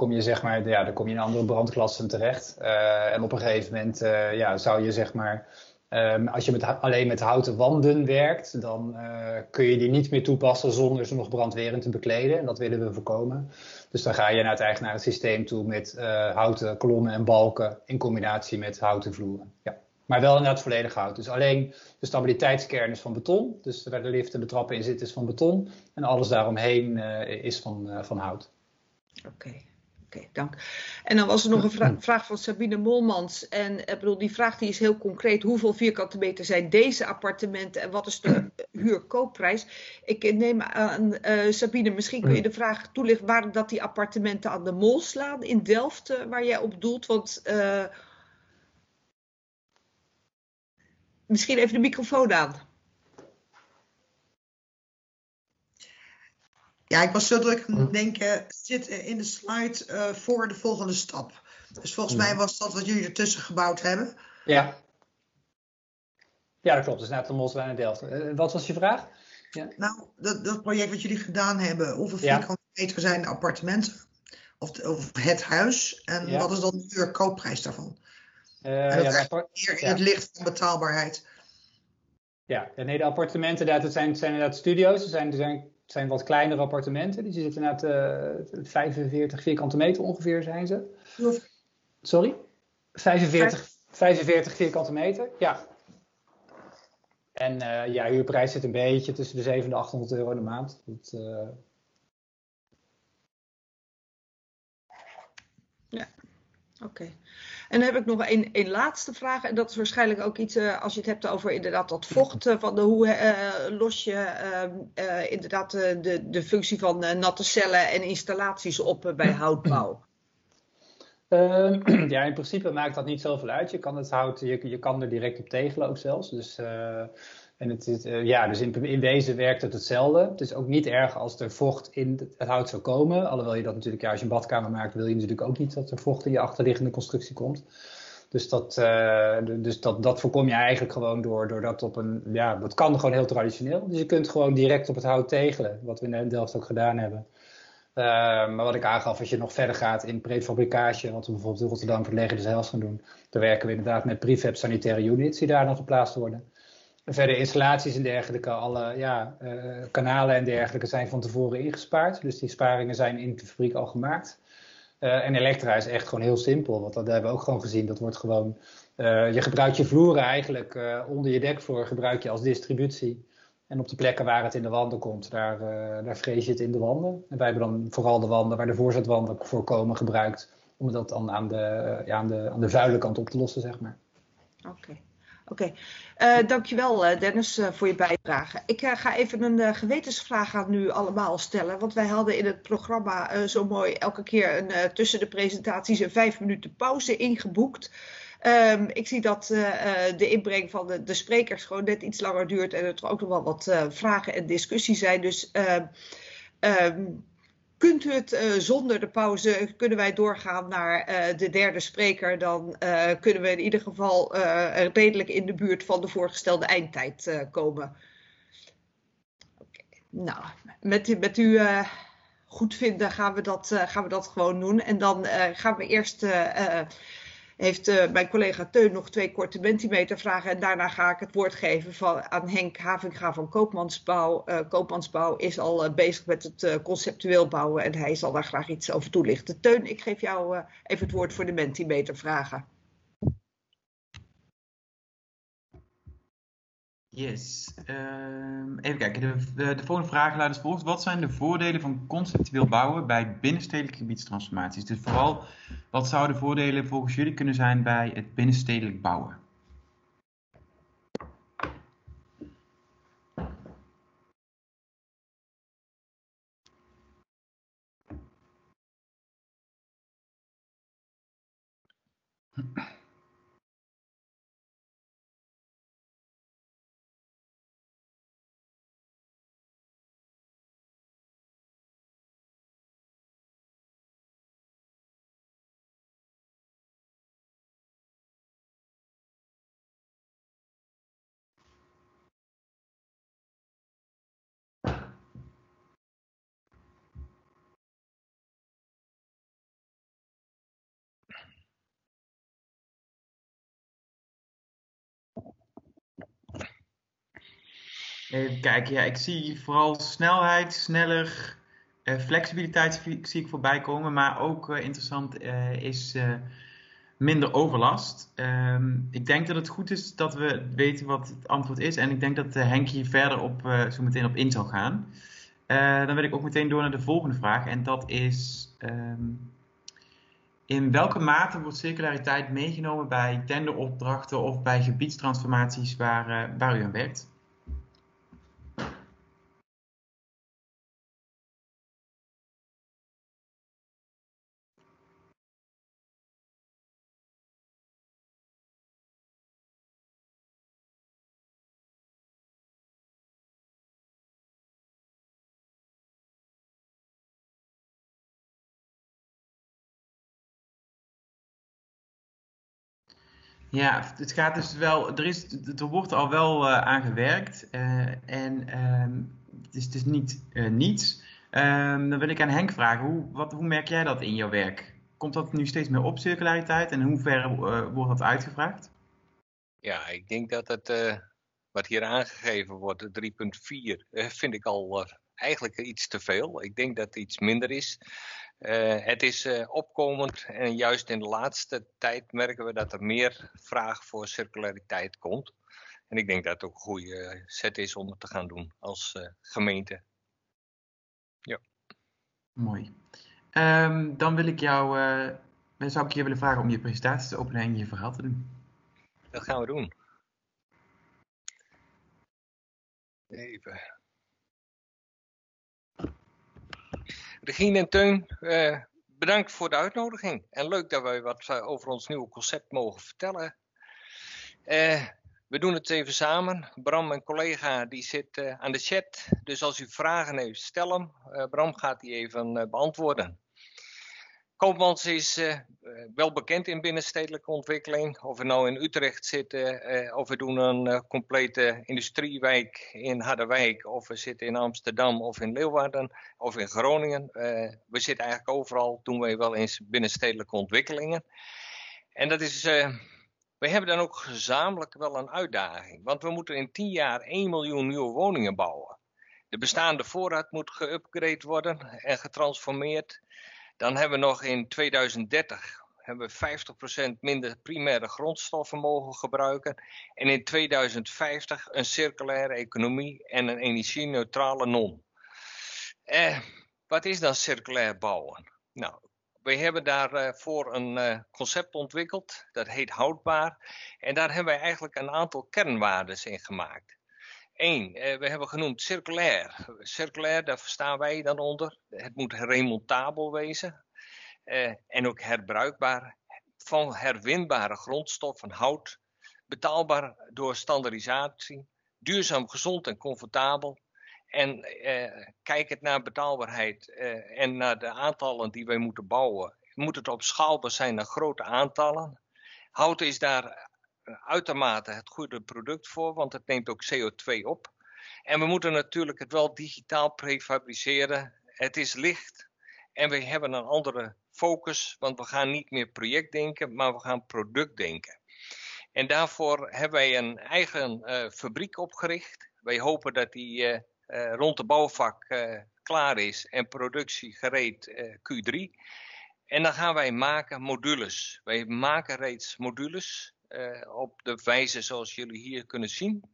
kom je zeg maar, ja, dan kom je in andere brandklassen terecht. Uh, en op een gegeven moment uh, ja, zou je zeg maar, um, als je met, alleen met houten wanden werkt, dan uh, kun je die niet meer toepassen zonder ze nog brandwerend te bekleden. En dat willen we voorkomen. Dus dan ga je naar het eigenarensysteem toe met houten kolommen en balken in combinatie met houten vloeren. Ja. Maar wel inderdaad volledig hout. Dus alleen de stabiliteitskern is van beton. Dus waar de lift en de trappen in zitten is van beton. En alles daaromheen is van, van hout. Oké. Oké, dank. En dan was er nog een vraag van Sabine Molmans. En ik bedoel, die vraag die is heel concreet. Hoeveel vierkante meter zijn deze appartementen en wat is de huurkoopprijs? Ik neem aan, uh, Sabine, misschien kun je de vraag toelichten waar dat die appartementen aan de mol slaan in Delft, uh, waar jij op doelt. Want uh, misschien even de microfoon aan. Ja, ik was zo druk aan het denken, zit in de slide uh, voor de volgende stap. Dus volgens mij was dat wat jullie ertussen gebouwd hebben. Ja. Ja, dat klopt. Dus net de Moswijn en Delft. Uh, wat was je vraag? Ja. Nou, dat, dat project wat jullie gedaan hebben, hoeveel vierkante meter zijn de appartementen? Of, of het huis? En ja. wat is dan de koopprijs daarvan? Uh, en dat ja, meer in het licht van betaalbaarheid. Ja, nee, de appartementen, dat zijn, zijn inderdaad studio's. Er zijn, er zijn Het zijn wat kleinere appartementen. Die zitten net uh, 45 vierkante meter ongeveer zijn ze. Sorry? 45, 45 vierkante meter, ja. En uh, ja, huurprijs zit een beetje tussen de 700 en 800 euro in de maand. Dat, uh... Ja, oké. En dan heb ik nog een laatste vraag. En dat is waarschijnlijk ook iets, uh, als je het hebt over inderdaad dat vocht. van de, hoe uh, los je uh, inderdaad de, de functie van natte cellen en installaties op bij houtbouw? Ehm, ja, in principe maakt dat niet zoveel uit. Je kan het hout, je, je kan er direct op tegelen ook zelfs. Dus, en het is, ja, dus in, in wezen werkt het hetzelfde. Het is ook niet erg als er vocht in het hout zou komen. Alhoewel je dat natuurlijk, ja, als je een badkamer maakt, wil je natuurlijk ook niet dat er vocht in je achterliggende constructie komt. Dus dat, uh, dus dat, dat voorkom je eigenlijk gewoon door, door dat op een. Ja, dat kan gewoon heel traditioneel. Dus je kunt gewoon direct op het hout tegelen, wat we in Delft ook gedaan hebben. Uh, maar wat ik aangaf, als je nog verder gaat in prefabricage, wat we bijvoorbeeld in Rotterdam voor Leger des Heils gaan doen, dan werken we inderdaad met prefab sanitaire units die daar nog geplaatst worden. Verder installaties en dergelijke, alle ja, uh, kanalen en dergelijke zijn van tevoren ingespaard. Dus die sparingen zijn in de fabriek al gemaakt. Uh, en Elektra is echt gewoon heel simpel, want dat hebben we ook gewoon gezien. Dat wordt gewoon, uh, je gebruikt je vloeren eigenlijk onder je dekvloer gebruik je als distributie. En op de plekken waar het in de wanden komt, daar, daar vrees je het in de wanden. En wij hebben dan vooral de wanden waar de voorzetwanden voorkomen gebruikt, om dat dan aan de, ja, aan de, aan de vuile kant op te lossen, zeg maar. Oké. Oké, okay. uh, dankjewel uh, Dennis uh, voor je bijdrage. Ik ga even een gewetensvraag aan nu allemaal stellen. Want wij hadden in het programma zo mooi elke keer een, tussen de presentaties een vijf minuten pauze ingeboekt. Um, ik zie dat de inbreng van de, de, sprekers gewoon net iets langer duurt en er ook nog wel wat vragen en discussie zijn. Dus um, Kunt u het uh, zonder de pauze, kunnen wij doorgaan naar uh, de derde spreker, dan uh, kunnen we in ieder geval redelijk in de buurt van de voorgestelde eindtijd komen. Nou, met, met u goed vinden gaan we, dat, gaan we dat gewoon doen. En dan gaan we eerst heeft uh, mijn collega Teun nog twee korte mentimetervragen. En daarna ga ik het woord geven van, aan Henk Havinga van Koopmansbouw. Uh, Koopmansbouw is al uh, bezig met het conceptueel bouwen en hij zal daar graag iets over toelichten. Teun, ik geef jou even het woord voor de mentimetervragen. Yes. Uh, even kijken. De, de, de, volgende vraag luidt als volgt. Wat zijn de voordelen van conceptueel bouwen bij binnenstedelijke gebiedstransformaties? Dus vooral, wat zouden de voordelen volgens jullie kunnen zijn bij het binnenstedelijk bouwen? Even kijken, ja, ik zie vooral snelheid, sneller, uh, flexibiliteit zie ik voorbij komen. Maar ook uh, interessant uh, is minder overlast. Ehm, ik denk dat het goed is dat we weten wat het antwoord is. En ik denk dat Henk hier verder op, zo meteen op in zal gaan. dan wil ik ook meteen door naar de volgende vraag. En dat is... Um, in welke mate wordt circulariteit meegenomen bij tenderopdrachten of bij gebiedstransformaties waar, waar u aan werkt? Ja, het gaat dus wel, er, is, er wordt al wel uh, aan gewerkt uh, en um, het, is, het niet uh, niets. Um, dan wil ik aan Henk vragen, hoe, wat, hoe merk jij dat in jouw werk? Komt dat nu steeds meer op, circulariteit, en in hoeverre wordt dat uitgevraagd? Ja, ik denk dat het, wat hier aangegeven wordt, 3.4, vind ik al eigenlijk iets te veel. Ik denk dat het iets minder is. het is opkomend en juist in de laatste tijd merken we dat er meer vraag voor circulariteit komt. En ik denk dat het ook een goede set is om het te gaan doen als gemeente. Ja. Mooi. Um, dan wil ik jou, uh, zou ik je willen vragen om je presentatie te openen en je verhaal te doen. Dat gaan we doen. Even. Regine en Teun, uh, bedankt voor de uitnodiging. En leuk dat wij wat uh, over ons nieuwe concept mogen vertellen. Uh, we doen het even samen. Bram, mijn collega, die zit aan de chat. Dus als u vragen heeft, stel hem. Bram gaat die even beantwoorden. Koopmans is wel bekend in binnenstedelijke ontwikkeling. Of we nou in Utrecht zitten, of we doen een complete industriewijk in Harderwijk, of we zitten in Amsterdam of in Leeuwarden of in Groningen. we zitten eigenlijk overal, doen wij wel eens binnenstedelijke ontwikkelingen. En dat is we hebben dan ook gezamenlijk wel een uitdaging, want we moeten in 10 jaar 1 miljoen nieuwe woningen bouwen. De bestaande voorraad moet geüpgrade worden en getransformeerd. Dan hebben we nog in 2030 hebben we 50% minder primaire grondstoffen mogen gebruiken. En in 2050 een circulaire economie en een energie-neutrale non. Eh, wat is dan circulair bouwen? Nou, we hebben daarvoor een uh, concept ontwikkeld, dat heet houdbaar. En daar hebben wij eigenlijk een aantal kernwaarden in gemaakt. Eén, uh, we hebben genoemd circulair. Circulair, daar verstaan wij dan onder. Het moet remontabel wezen. Uh, en ook herbruikbaar. Van herwinbare grondstoffen, hout. Betaalbaar door standaardisatie. Duurzaam, gezond en comfortabel. En eh, kijk het naar betaalbaarheid eh, en naar de aantallen die wij moeten bouwen. Moet het op schaalbaar zijn naar grote aantallen. Hout is daar uitermate het goede product voor, want het neemt ook CO2 op. En we moeten natuurlijk het wel digitaal prefabriceren. Het is licht en we hebben een andere focus, want we gaan niet meer project denken, maar we gaan product denken. En daarvoor hebben wij een eigen uh, fabriek opgericht. Wij hopen dat die uh, rond de bouwvak klaar is en productie gereed uh, Q3. En dan gaan wij maken modules. Wij maken reeds modules op de wijze zoals jullie hier kunnen zien.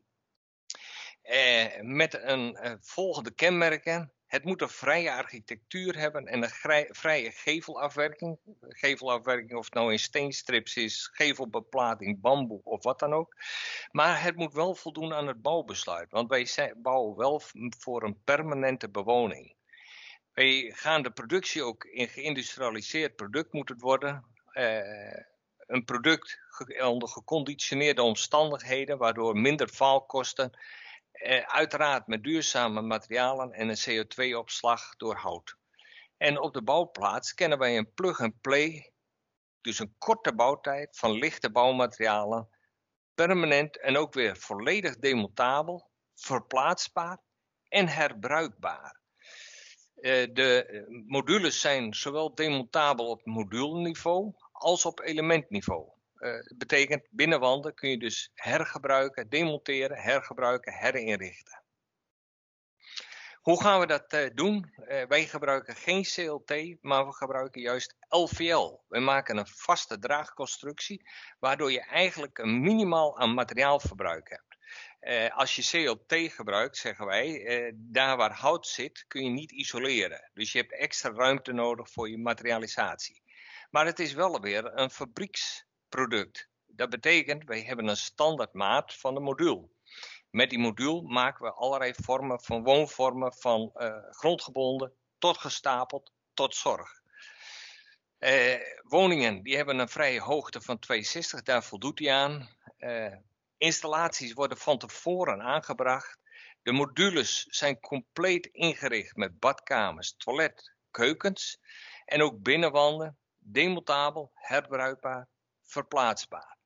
met een volgende kenmerken. Het moet een vrije architectuur hebben en een vrije gevelafwerking. Gevelafwerking, of het nou in steenstrips is, gevelbeplating, bamboe of wat dan ook. Maar het moet wel voldoen aan het bouwbesluit, want wij bouwen wel voor een permanente bewoning. Wij gaan de productie ook in geïndustrialiseerd product moeten worden. Een product onder geconditioneerde omstandigheden, waardoor minder faalkosten eh, uiteraard met duurzame materialen en een CO2-opslag door hout. En op de bouwplaats kennen wij een plug-and-play, dus een korte bouwtijd van lichte bouwmaterialen, permanent en ook weer volledig demontabel, verplaatsbaar en herbruikbaar. Uh, de modules zijn zowel demontabel op moduleniveau als op elementniveau. Uh, betekent binnenwanden kun je dus hergebruiken, demonteren, hergebruiken, herinrichten. Hoe gaan we dat uh, doen? Uh, wij gebruiken geen CLT, maar we gebruiken juist LVL. We maken een vaste draagconstructie, waardoor je eigenlijk een minimaal aan materiaalverbruik hebt. als je CLT gebruikt, zeggen wij, daar waar hout zit, kun je niet isoleren. Dus je hebt extra ruimte nodig voor je materialisatie. Maar het is wel weer een fabrieks product. Dat betekent, wij hebben een standaard maat van de module. Met die module maken we allerlei vormen van woonvormen, van uh, grondgebonden tot gestapeld tot zorg. Uh, woningen die hebben een vrije hoogte van 260, daar voldoet hij aan. Uh, installaties worden van tevoren aangebracht. De modules zijn compleet ingericht met badkamers, toilet, keukens en ook binnenwanden, demontabel, herbruikbaar, verplaatsbaar.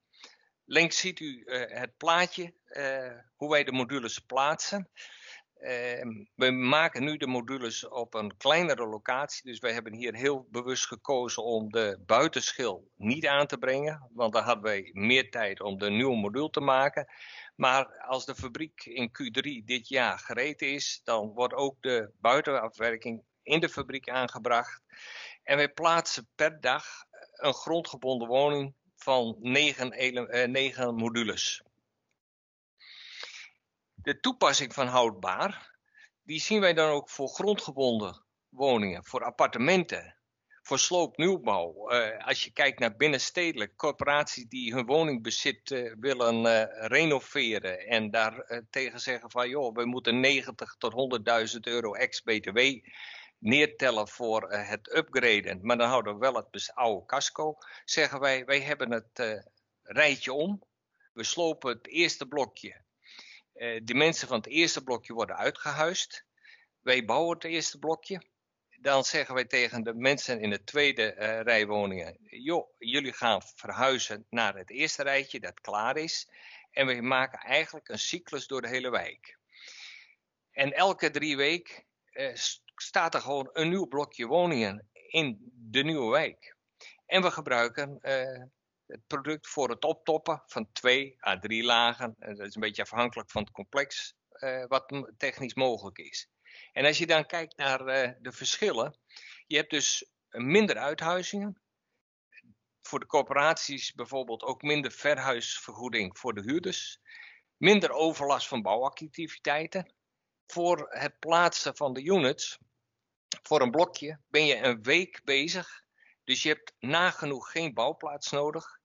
Links ziet u uh, het plaatje, uh, hoe wij de modules plaatsen. Ehm, we maken nu de modules op een kleinere locatie. Dus wij hebben hier heel bewust gekozen om de buitenschil niet aan te brengen. Want dan hadden wij meer tijd om de nieuwe module te maken. Maar als de fabriek in Q3 dit jaar gereed is, dan wordt ook de buitenafwerking in de fabriek aangebracht. En wij plaatsen per dag een grondgebonden woning van 9, 9 eh, modules. De toepassing van houdbaar, die zien wij dan ook voor grondgebonden woningen, voor appartementen, voor sloopnieuwbouw. Uh, als je kijkt naar binnenstedelijk, corporaties die hun woningbezit uh, willen renoveren en daar tegen zeggen van joh, we moeten 90 tot 100.000 euro ex-BTW neertellen voor het upgraden, maar dan houden we wel het oude casco, zeggen wij, wij hebben het rijtje om. We slopen het eerste blokje uh, de mensen van het eerste blokje worden uitgehuisd. Wij bouwen het eerste blokje. Dan zeggen wij tegen de mensen in de tweede uh, rij woningen: joh, jullie gaan verhuizen naar het eerste rijtje dat klaar is. En we maken eigenlijk een cyclus door de hele wijk. En elke drie weken uh, staat er gewoon een nieuw blokje woningen in de nieuwe wijk. En we gebruiken het product voor het optoppen van twee à drie lagen. Dat is een beetje afhankelijk van het complex uh, wat technisch mogelijk is. En als je dan kijkt naar de verschillen, je hebt dus minder uithuizingen. Voor de corporaties bijvoorbeeld ook minder verhuisvergoeding voor de huurders. Minder overlast van bouwactiviteiten. Voor het plaatsen van de units, voor een blokje, ben je een week bezig. Dus je hebt nagenoeg geen bouwplaats nodig.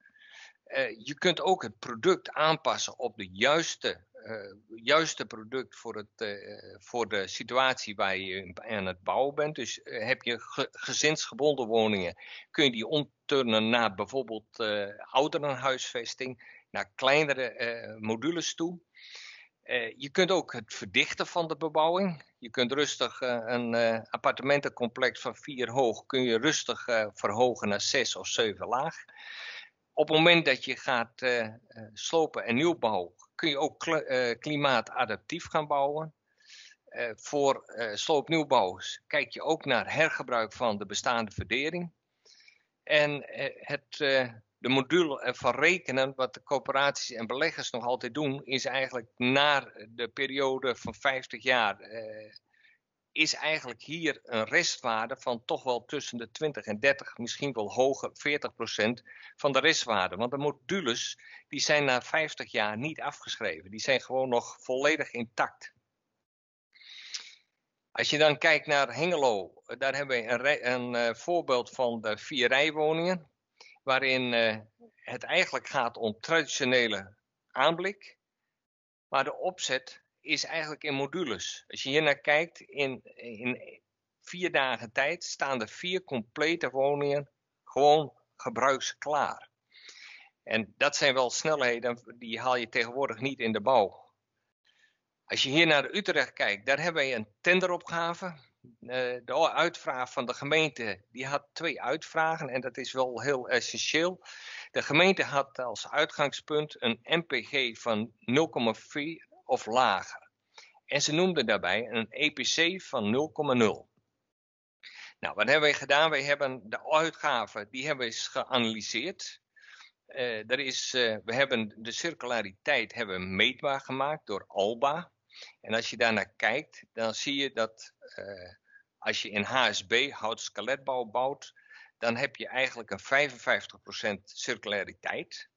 Uh, je kunt ook het product aanpassen op de juiste, uh, juiste product voor, het, uh, voor de situatie waar je aan het bouwen bent. Dus heb je ge gezinsgebonden woningen, kun je die omturnen naar bijvoorbeeld ouderenhuisvesting, naar kleinere modules toe. Je kunt ook het verdichten van de bebouwing. Je kunt rustig een appartementencomplex van vier hoog, kun je rustig verhogen naar zes of zeven laag op het moment dat je gaat uh, slopen en nieuwbouw, kun je ook uh, klimaatadaptief gaan bouwen. Uh, voor sloopnieuwbouw kijk je ook naar hergebruik van de bestaande verdering. En het, de module van rekenen, wat de coöperaties en beleggers nog altijd doen, is eigenlijk naar de periode van 50 jaar is eigenlijk hier een restwaarde van toch wel tussen de 20 en 30, misschien wel hoger, 40 procent van de restwaarde. Want de modules die zijn na 50 jaar niet afgeschreven. Die zijn gewoon nog volledig intact. Als je dan kijkt naar Hengelo, daar hebben we een, een uh, voorbeeld van de vier rijwoningen. Waarin uh, het eigenlijk gaat om traditionele aanblik. Maar de opzet is eigenlijk in modules. Als je hier naar kijkt, in, in vier dagen tijd staan er vier complete woningen gewoon gebruiksklaar. En dat zijn wel snelheden, die haal je tegenwoordig niet in de bouw. Als je hier naar Utrecht kijkt, daar hebben we een tenderopgave. Eh, de uitvraag van de gemeente, die had twee uitvragen en dat is wel heel essentieel. De gemeente had als uitgangspunt een MPG van 0,4 of lager. En ze noemden daarbij een EPC van 0,0. Nou, wat hebben wij gedaan? Wij hebben de uitgaven, die hebben we geanalyseerd. Er is, uh, we hebben de circulariteit hebben we meetbaar gemaakt door ALBA. En als je daarnaar kijkt, dan zie je dat uh, als je in HSB, hout skeletbouw bouwt, dan heb je eigenlijk een 55% circulariteit.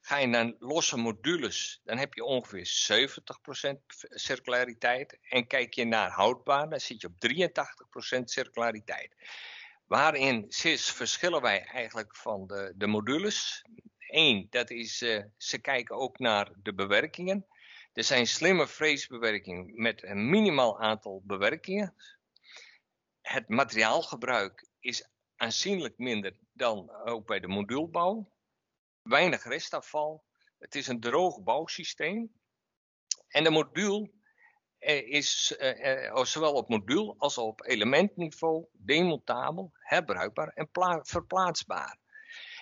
Ga je naar losse modules, dan heb je ongeveer 70% circulariteit. En kijk je naar houdbaar, dan zit je op 83% circulariteit. Waarin verschillen wij eigenlijk van de, de modules? Eén, dat is, uh, ze kijken ook naar de bewerkingen. Er zijn slimme freesbewerkingen met een minimaal aantal bewerkingen. Het materiaalgebruik is aanzienlijk minder dan ook bij de modulbouw weinig restafval. Het is een droog bouwsysteem. En de module is eh, eh, zowel op module als op elementniveau demontabel, herbruikbaar en verplaatsbaar.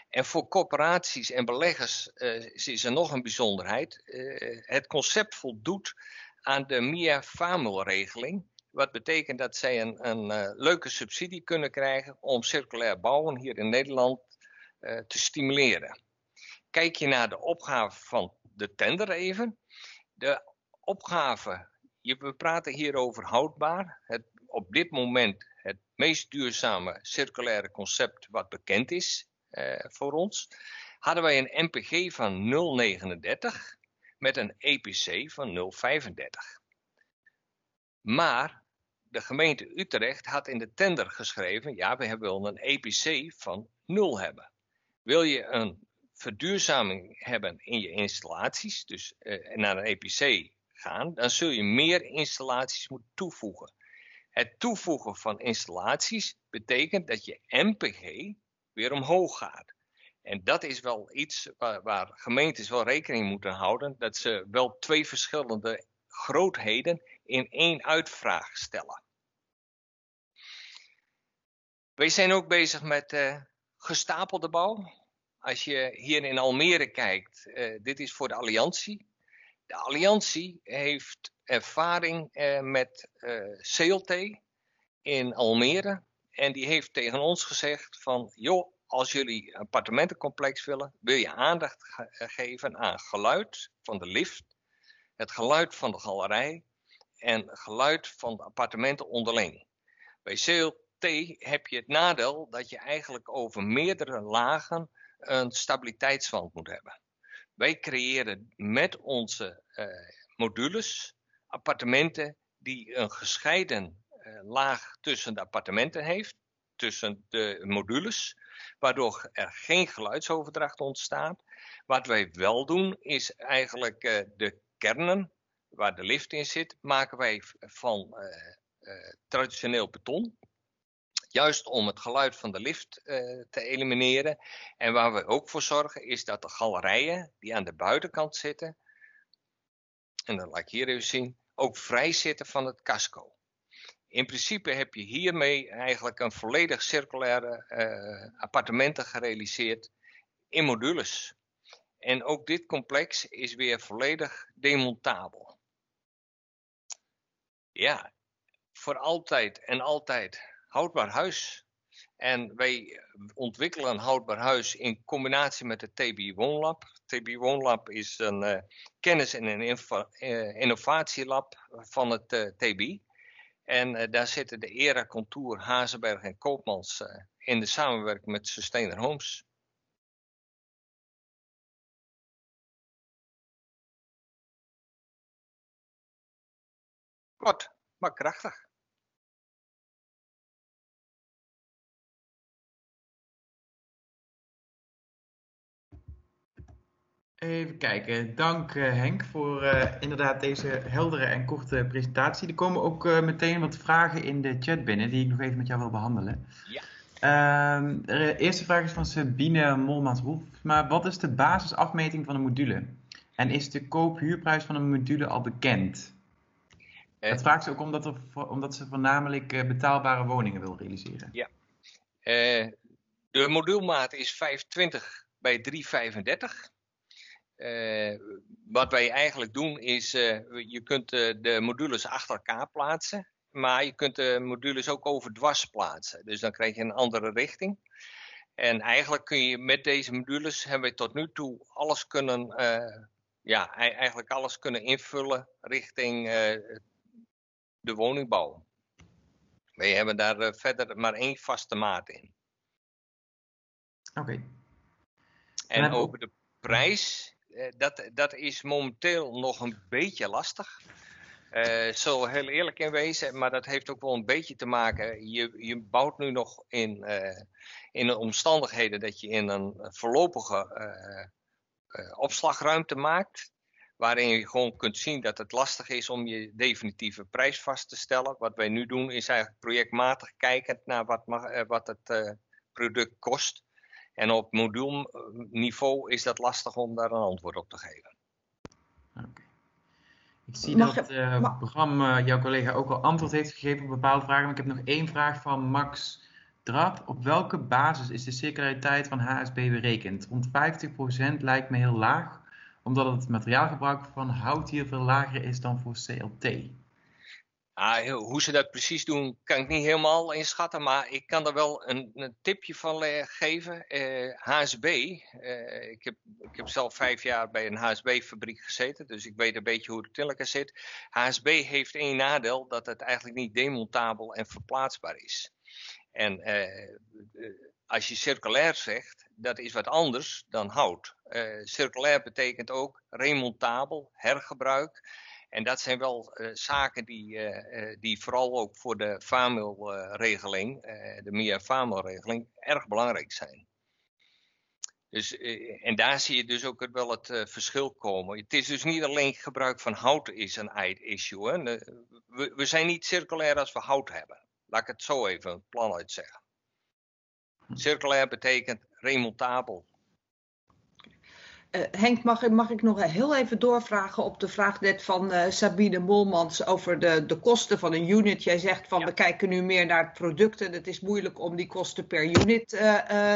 En voor corporaties en beleggers uh, is er nog een bijzonderheid. Uh, het concept voldoet aan de MIA Famel-regeling. Wat betekent dat zij een, een uh, leuke subsidie kunnen krijgen om circulair bouwen hier in Nederland te stimuleren. Kijk je naar de opgave van de tender even. De opgave, we praten hier over houdbaar. Het, op dit moment het meest duurzame circulaire concept wat bekend is voor ons. Hadden wij een MPG van 0,39 met een EPC van 0,35. Maar de gemeente Utrecht had in de tender geschreven, ja, we willen een EPC van 0 hebben. Wil je een verduurzaming hebben in je installaties, dus uh, naar een EPC gaan, dan zul je meer installaties moeten toevoegen. Het toevoegen van installaties betekent dat je MPG weer omhoog gaat. En dat is wel iets waar, gemeentes wel rekening moeten houden, dat ze wel twee verschillende grootheden in één uitvraag stellen. Wij zijn ook bezig met uh, gestapelde bouw. Als je hier in Almere kijkt, uh, dit is voor de Alliantie. De Alliantie heeft ervaring uh, met CLT in Almere. En die heeft tegen ons gezegd van, joh, als jullie een appartementencomplex willen, wil je aandacht geven aan geluid van de lift, het geluid van de galerij en geluid van de appartementen onderling. Bij CLT heb je het nadeel dat je eigenlijk over meerdere lagen een stabiliteitswand moet hebben. Wij creëren met onze uh, modules appartementen die een gescheiden laag tussen de appartementen heeft, tussen de modules, waardoor er geen geluidsoverdracht ontstaat. Wat wij wel doen is eigenlijk uh, de kernen waar de lift in zit, maken wij van uh, traditioneel beton. Juist om het geluid van de lift te elimineren. En waar we ook voor zorgen is dat de galerijen die aan de buitenkant zitten, en dat laat ik hier even zien, ook vrij zitten van het casco in principe heb je hiermee eigenlijk een volledig circulaire uh, appartementen gerealiseerd in modules. En ook dit complex is weer volledig demontabel. Ja, voor altijd en altijd houdbaar huis. En wij ontwikkelen een houdbaar huis in combinatie met de TB Woonlab. TB Woonlab is een uh, kennis- en een uh, innovatielab van het TB. En uh, daar zitten de ERA, Contour, Hazenberg en Koopmans uh, in de samenwerking met Sustainer Homes. Kort, maar krachtig. Even kijken. Dank uh, Henk voor uh, inderdaad deze heldere en korte presentatie. Er komen ook uh, meteen wat vragen in de chat binnen die ik nog even met jou wil behandelen. Ja. Ehm, de eerste vraag is van Sabine Molmans-Wolf. Maar wat is de basisafmeting van een module? En is de koop-huurprijs van een module al bekend? Dat vraagt ze ook omdat, er, omdat ze voornamelijk betaalbare woningen wil realiseren. Ja. de moduulmaat is 520 bij 335. Uh, wat wij eigenlijk doen is, uh, je kunt uh, de modules achter elkaar plaatsen, maar je kunt de modules ook overdwars plaatsen. Dus dan krijg je een andere richting. En eigenlijk kun je met deze modules, hebben we tot nu toe alles kunnen, ja, eigenlijk alles kunnen invullen richting de woningbouw. Wij hebben daar verder maar één vaste maat in. Oké. Okay. En over de prijs, eh, dat, dat is momenteel nog een beetje lastig. Uh, zo heel eerlijk in wezen, maar dat heeft ook wel een beetje te maken. Je, je bouwt nu nog in, uh, in de omstandigheden dat je in een voorlopige opslagruimte maakt. Waarin je gewoon kunt zien dat het lastig is om je definitieve prijs vast te stellen. Wat wij nu doen is eigenlijk projectmatig kijken naar wat, mag, wat het product kost. En op modulniveau is dat lastig om daar een antwoord op te geven. Okay. Ik zie mag dat het uh, programma jouw collega ook al antwoord heeft gegeven op bepaalde vragen. Maar ik heb nog één vraag van Max Drap. Op welke basis is de circulariteit van HSB berekend? Rond 50% lijkt me heel laag. omdat het materiaalgebruik van hout hier veel lager is dan voor CLT. Ah, hoe ze dat precies doen, kan ik niet helemaal inschatten, maar ik kan er wel een, een tipje van geven. HSB, eh, ik, heb, ik heb zelf vijf jaar bij een HSB-fabriek gezeten, dus ik weet een beetje hoe het in zit. HSB heeft één nadeel, dat het eigenlijk niet demontabel en verplaatsbaar is. En eh, als je circulair zegt, dat is wat anders dan hout. Circulair betekent ook remontabel, hergebruik. En dat zijn wel uh, zaken die, uh, die vooral ook voor de FAMIL-regeling, de MIA-FAMIL-regeling, erg belangrijk zijn. Dus, en daar zie je dus ook wel het verschil komen. Het is dus niet alleen gebruik van hout is een issue. Hè. We, we, zijn niet circulair als we hout hebben. Laat ik het zo even plan uitzeggen. Circulair betekent remontabel. Uh, Henk, mag, mag, ik nog heel even doorvragen op de vraag net van uh, Sabine Molmans over de, de kosten van een unit. Jij zegt van we kijken nu meer naar het product en het is moeilijk om die kosten per unit uh,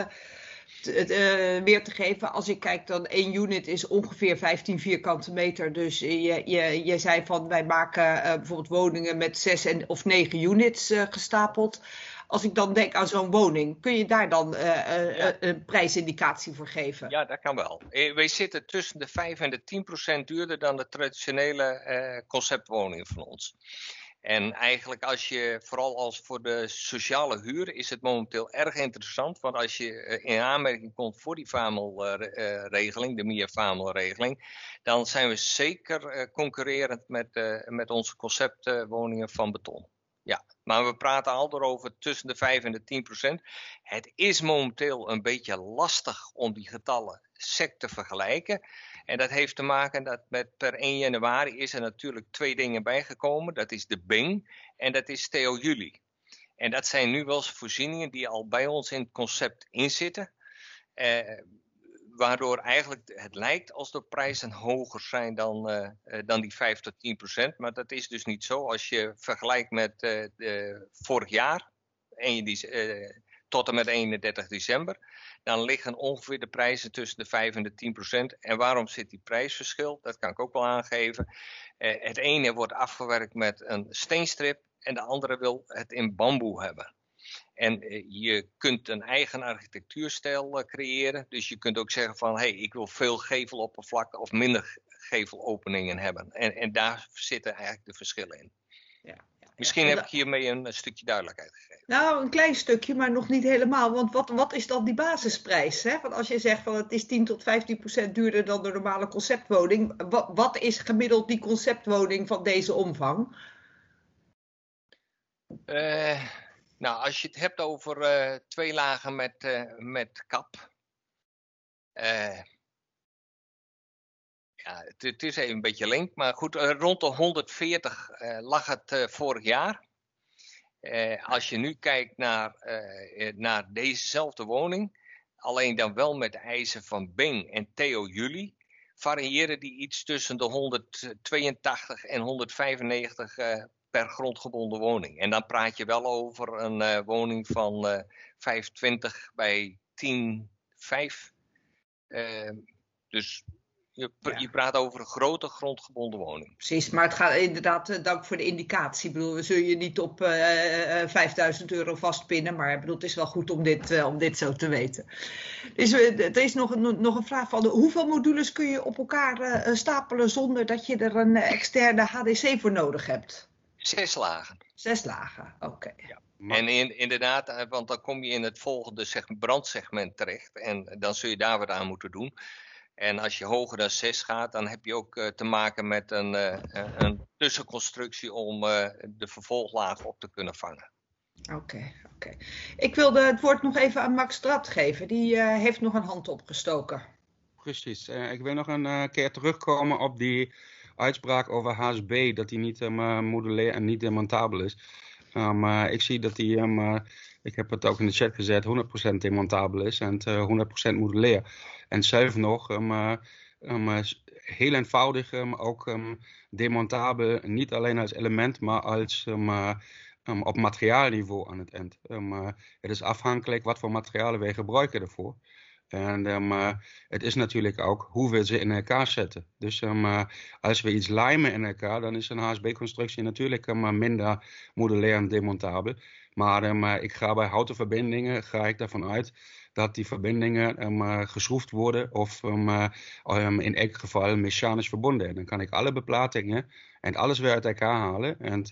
te, weer te geven. Als ik kijk dan één unit is ongeveer 15 vierkante meter. Dus je, je, je zei van wij maken bijvoorbeeld woningen met zes en, of negen units gestapeld. Als ik dan denk aan zo'n woning, kun je daar dan uh, een prijsindicatie voor geven? Ja, dat kan wel. Wij zitten tussen de 5 en de 10 procent duurder dan de traditionele conceptwoningen van ons. En eigenlijk als je, vooral als voor de sociale huur, is het momenteel erg interessant. Want als je in aanmerking komt voor die FAMEL-regeling, de MIA-FAMEL-regeling, dan zijn we zeker concurrerend met, met onze conceptwoningen van beton. Ja, maar we praten al over tussen de 5 en de 10 procent. Het is momenteel een beetje lastig om die getallen sec te vergelijken. En dat heeft te maken dat met per 1 januari is er natuurlijk twee dingen bijgekomen. Dat is de Bing en dat is Theo Juli. En dat zijn nu wel voorzieningen die al bij ons in het concept inzitten. Eh, waardoor eigenlijk het lijkt als de prijzen hoger zijn dan, uh, dan die 5 tot 10 procent. Maar dat is dus niet zo. Als je vergelijkt met uh, de, vorig jaar, en tot en met 31 december, dan liggen ongeveer de prijzen tussen de 5 en de 10 procent. En waarom zit die prijsverschil? Dat kan ik ook wel aangeven. het ene wordt afgewerkt met een steenstrip en de andere wil het in bamboe hebben. En eh, je kunt een eigen architectuurstijl eh, creëren. Dus je kunt ook zeggen van, hé, hey, ik wil veel geveloppervlakte of minder gevelopeningen hebben. En, en daar zitten eigenlijk de verschillen in. Ja, ja, Misschien heb ik hiermee een, stukje duidelijkheid gegeven. Nou, een klein stukje, maar nog niet helemaal. Want wat, wat is dan die basisprijs? Hè? Want als je zegt van het is 10 tot 15 procent duurder dan de normale conceptwoning. Wat, wat is gemiddeld die conceptwoning van deze omvang? Uh, nou, als je het hebt over uh, twee lagen met, uh, met kap. Uh, ja, het, het, is even een beetje link, maar goed, rond de 140 lag het vorig jaar. als je nu kijkt naar, naar dezezelfde woning, alleen dan wel met de eisen van Bing en Theo Juli, variëren die iets tussen de 182 en 195 per grondgebonden woning. En dan praat je wel over een uh, woning van uh, 25 bij 10, 5. Uh, dus je, ja. je, praat over een grote grondgebonden woning. Precies, maar het gaat inderdaad, uh, dank voor de indicatie. Ik bedoel, we zullen je niet op uh, 5000 euro vastpinnen, maar bedoel, het is wel goed om dit, om dit zo te weten. Dus er is nog, nog een vraag van, hoeveel modules kun je op elkaar stapelen zonder dat je er een externe HDC voor nodig hebt? Zes lagen. Zes lagen, oké. Ja. En in, inderdaad, eh, want dan kom je in het volgende zeg, brandsegment terecht. En dan zul je daar wat aan moeten doen. En als je hoger dan 6 gaat, dan heb je ook uh, te maken met een, uh, een tussenconstructie om uh, de vervolglaag op te kunnen vangen. Oké, okay, oké. Okay. Ik wilde het woord nog even aan Max Drat geven. Die heeft nog een hand opgestoken. Precies. ik wil nog een keer terugkomen op die uitspraak over HSB, dat die niet um, modulair en niet demontabel is. Um, ik zie dat die, um, ik heb het ook in de chat gezet, 100% demontabel is en uh, 100% modulair. En zelf nog heel eenvoudig ook demontabel, niet alleen als element, maar als op materiaalniveau aan het eind. het is afhankelijk wat voor materialen wij gebruiken ervoor. En um, het is natuurlijk ook hoe we ze in elkaar zetten. Dus um, als we iets lijmen in elkaar, dan is een HSB-constructie natuurlijk um, minder modulair en demontabel. Maar ik ga bij houten verbindingen ga ik daarvan uit dat die verbindingen geschroefd worden of in elk geval mechanisch verbonden. En dan kan ik alle beplatingen en alles weer uit elkaar halen. En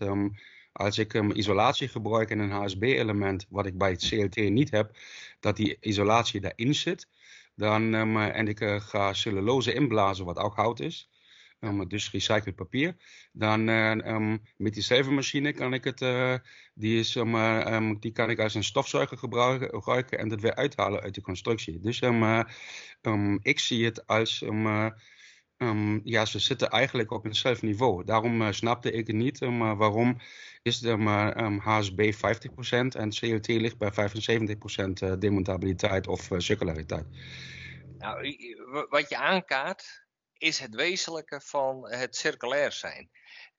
als ik um, isolatie gebruik in een HSB-element, wat ik bij het CLT niet heb, dat die isolatie daarin zit, dan, um, en ik uh, ga cellulose inblazen, wat ook hout is, um, dus recycled papier, dan uh, met diezelfde machine kan ik het, die, is, die kan ik als een stofzuiger gebruiken, gebruiken en dat weer uithalen uit de constructie. Dus ik zie het als Um, ja, ze zitten eigenlijk op eenzelfde niveau. Daarom uh, snapte ik het niet um, waarom is de um, HSB 50% en CLT ligt bij 75% uh, demontabiliteit of circulariteit. Nou, wat je aankaart is het wezenlijke van het circulair zijn.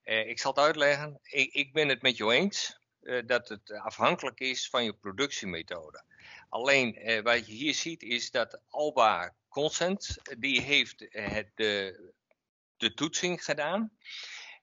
ik zal het uitleggen. Ik, ik, ben het met jou eens dat het afhankelijk is van je productiemethode. Alleen wat je hier ziet is dat Alba Consent, die heeft het, de, de toetsing gedaan.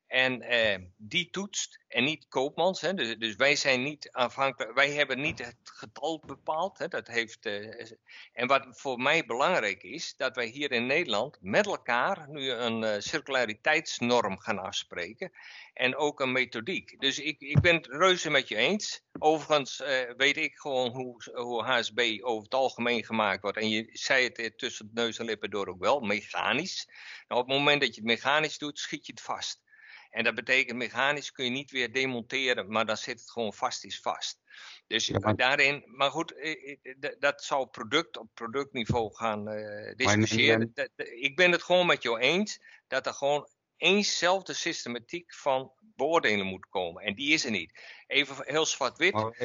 En eh, die toetst en niet Koopmans. Hè, dus, dus, wij zijn niet afhankelijk. Wij hebben niet het getal bepaald. Hè, dat heeft, eh, en wat voor mij belangrijk is, dat wij hier in Nederland met elkaar nu een uh, circulariteitsnorm gaan afspreken. En ook een methodiek. Dus ik, ik ben het reuze met je eens. Overigens weet ik gewoon hoe, hoe HSB over het algemeen gemaakt wordt. En je zei het tussen neus en lippen door ook wel, mechanisch. Nou, op het moment dat je het mechanisch doet, schiet je het vast. En dat betekent mechanisch kun je niet weer demonteren, maar dan zit het gewoon vast is vast. Dus daarin, maar goed, eh, eh, dat zou product op productniveau gaan uh, discussiëren. Ik ben het gewoon met jou eens dat er gewoon eenzelfde systematiek van beoordelen moet komen. En die is er niet. Even heel zwart-wit. Oh,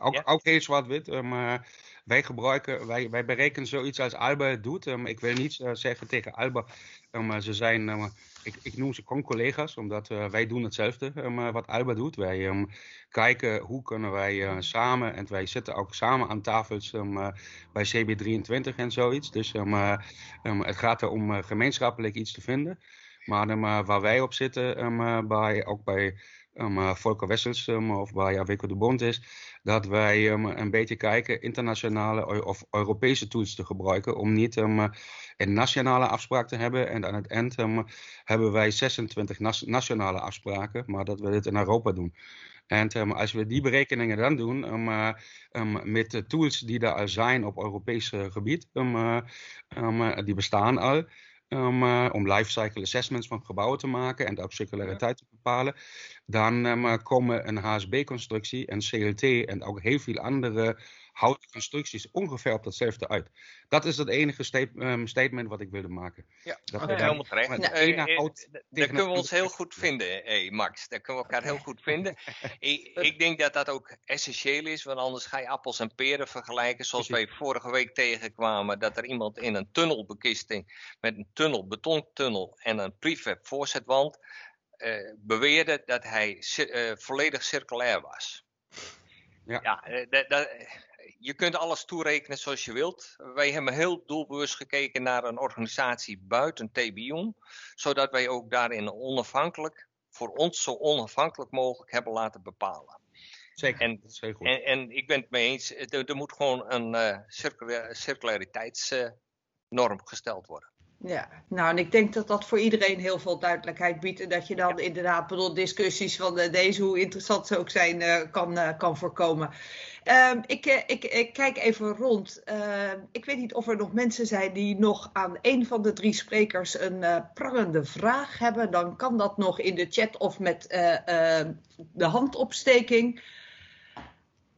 ook, ook heel zwart-wit, maar wij gebruiken, wij, wij berekenen zoiets als Alba het doet. Um, ik wil niet zeggen tegen Alba, um, ze zijn um, ik, ik noem ze con-collega's, omdat uh, wij doen hetzelfde um, wat Alba doet. Wij um, kijken hoe kunnen wij samen, en wij zitten ook samen aan tafels um, bij CB23 en zoiets. Dus het gaat er om gemeenschappelijk iets te vinden. Maar waar wij op zitten, bij, ook bij um, Volker Wessels um, of bij Aweco de Bond is, dat wij um, een beetje kijken internationale of Europese tools te gebruiken om niet um, een nationale afspraak te hebben. En aan het eind hebben wij 26 nationale afspraken, maar dat we dit in Europa doen. En als we die berekeningen dan doen met de tools die er al zijn op Europees gebied, die bestaan al, um, uh, om lifecycle assessments van gebouwen te maken en ook circulariteit te bepalen. Dan um, komen een HSB-constructie en CLT en ook heel veel andere houten constructies ongeveer op datzelfde uit. Dat is het enige um, statement wat ik wilde maken. Ja, dat okay. helemaal terecht. Ja. Uh, uh, daar kunnen we ons heel goed vinden, hey Max. Daar kunnen we elkaar heel goed vinden. ik, ik, denk dat dat ook essentieel is, want anders ga je appels en peren vergelijken. Zoals wij vorige week tegenkwamen, dat er iemand in een tunnelbekisting met een tunnel, betontunnel en een prefab voorzetwand uh, beweerde dat hij volledig circulair was. Ja, ja dat, je kunt alles toerekenen zoals je wilt. Wij hebben heel doelbewust gekeken naar een organisatie buiten TBION, zodat wij ook daarin onafhankelijk, voor ons zo onafhankelijk mogelijk hebben laten bepalen. Zeker, en. En, en ik ben het mee eens, er, er moet gewoon een uh, circulariteitsnorm gesteld worden. Ja, nou en ik denk dat dat voor iedereen heel veel duidelijkheid biedt. En dat je dan inderdaad bedoel, discussies van uh, deze, hoe interessant ze ook zijn, uh, kan, uh, kan voorkomen. Ehm, ik, ik, ik, kijk even rond. Ehm, ik weet niet of er nog mensen zijn die nog aan een van de drie sprekers een prangende vraag hebben. Dan kan dat nog in de chat of met de handopsteking.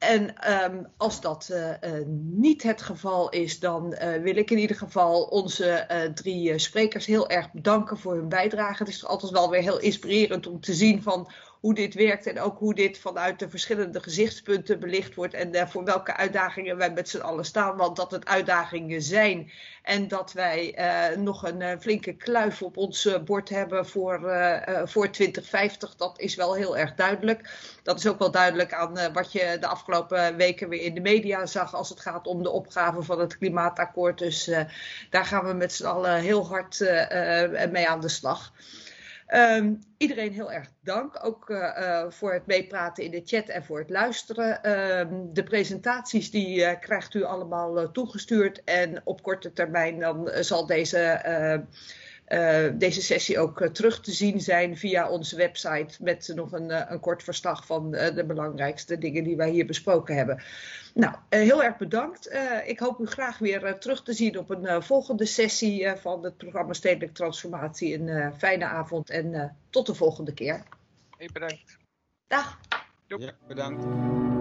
En um, als dat uh, uh, niet het geval is, dan uh, wil ik in ieder geval onze drie sprekers heel erg bedanken voor hun bijdrage. Het is altijd wel weer heel inspirerend om te zien van hoe dit werkt en ook hoe dit vanuit de verschillende gezichtspunten belicht wordt en voor welke uitdagingen wij met z'n allen staan. Want dat het uitdagingen zijn en dat wij nog een flinke kluif op ons bord hebben voor, voor 2050, dat is wel heel erg duidelijk. Dat is ook wel duidelijk aan wat je de afgelopen weken weer in de media zag als het gaat om de opgave van het klimaatakkoord. Dus daar gaan we met z'n allen heel hard mee aan de slag. Um, iedereen heel erg dank, ook uh, uh, voor het meepraten in de chat en voor het luisteren. Um, de presentaties die uh, krijgt u allemaal toegestuurd en op korte termijn dan zal deze uh, deze sessie ook uh, terug te zien zijn via onze website met nog een, uh, een kort verslag van de belangrijkste dingen die wij hier besproken hebben. Nou, heel erg bedankt. ik hoop u graag weer terug te zien op een volgende sessie van het programma Stedelijke Transformatie. Een fijne avond en tot de volgende keer. Hey, bedankt. Dag. Ja, bedankt.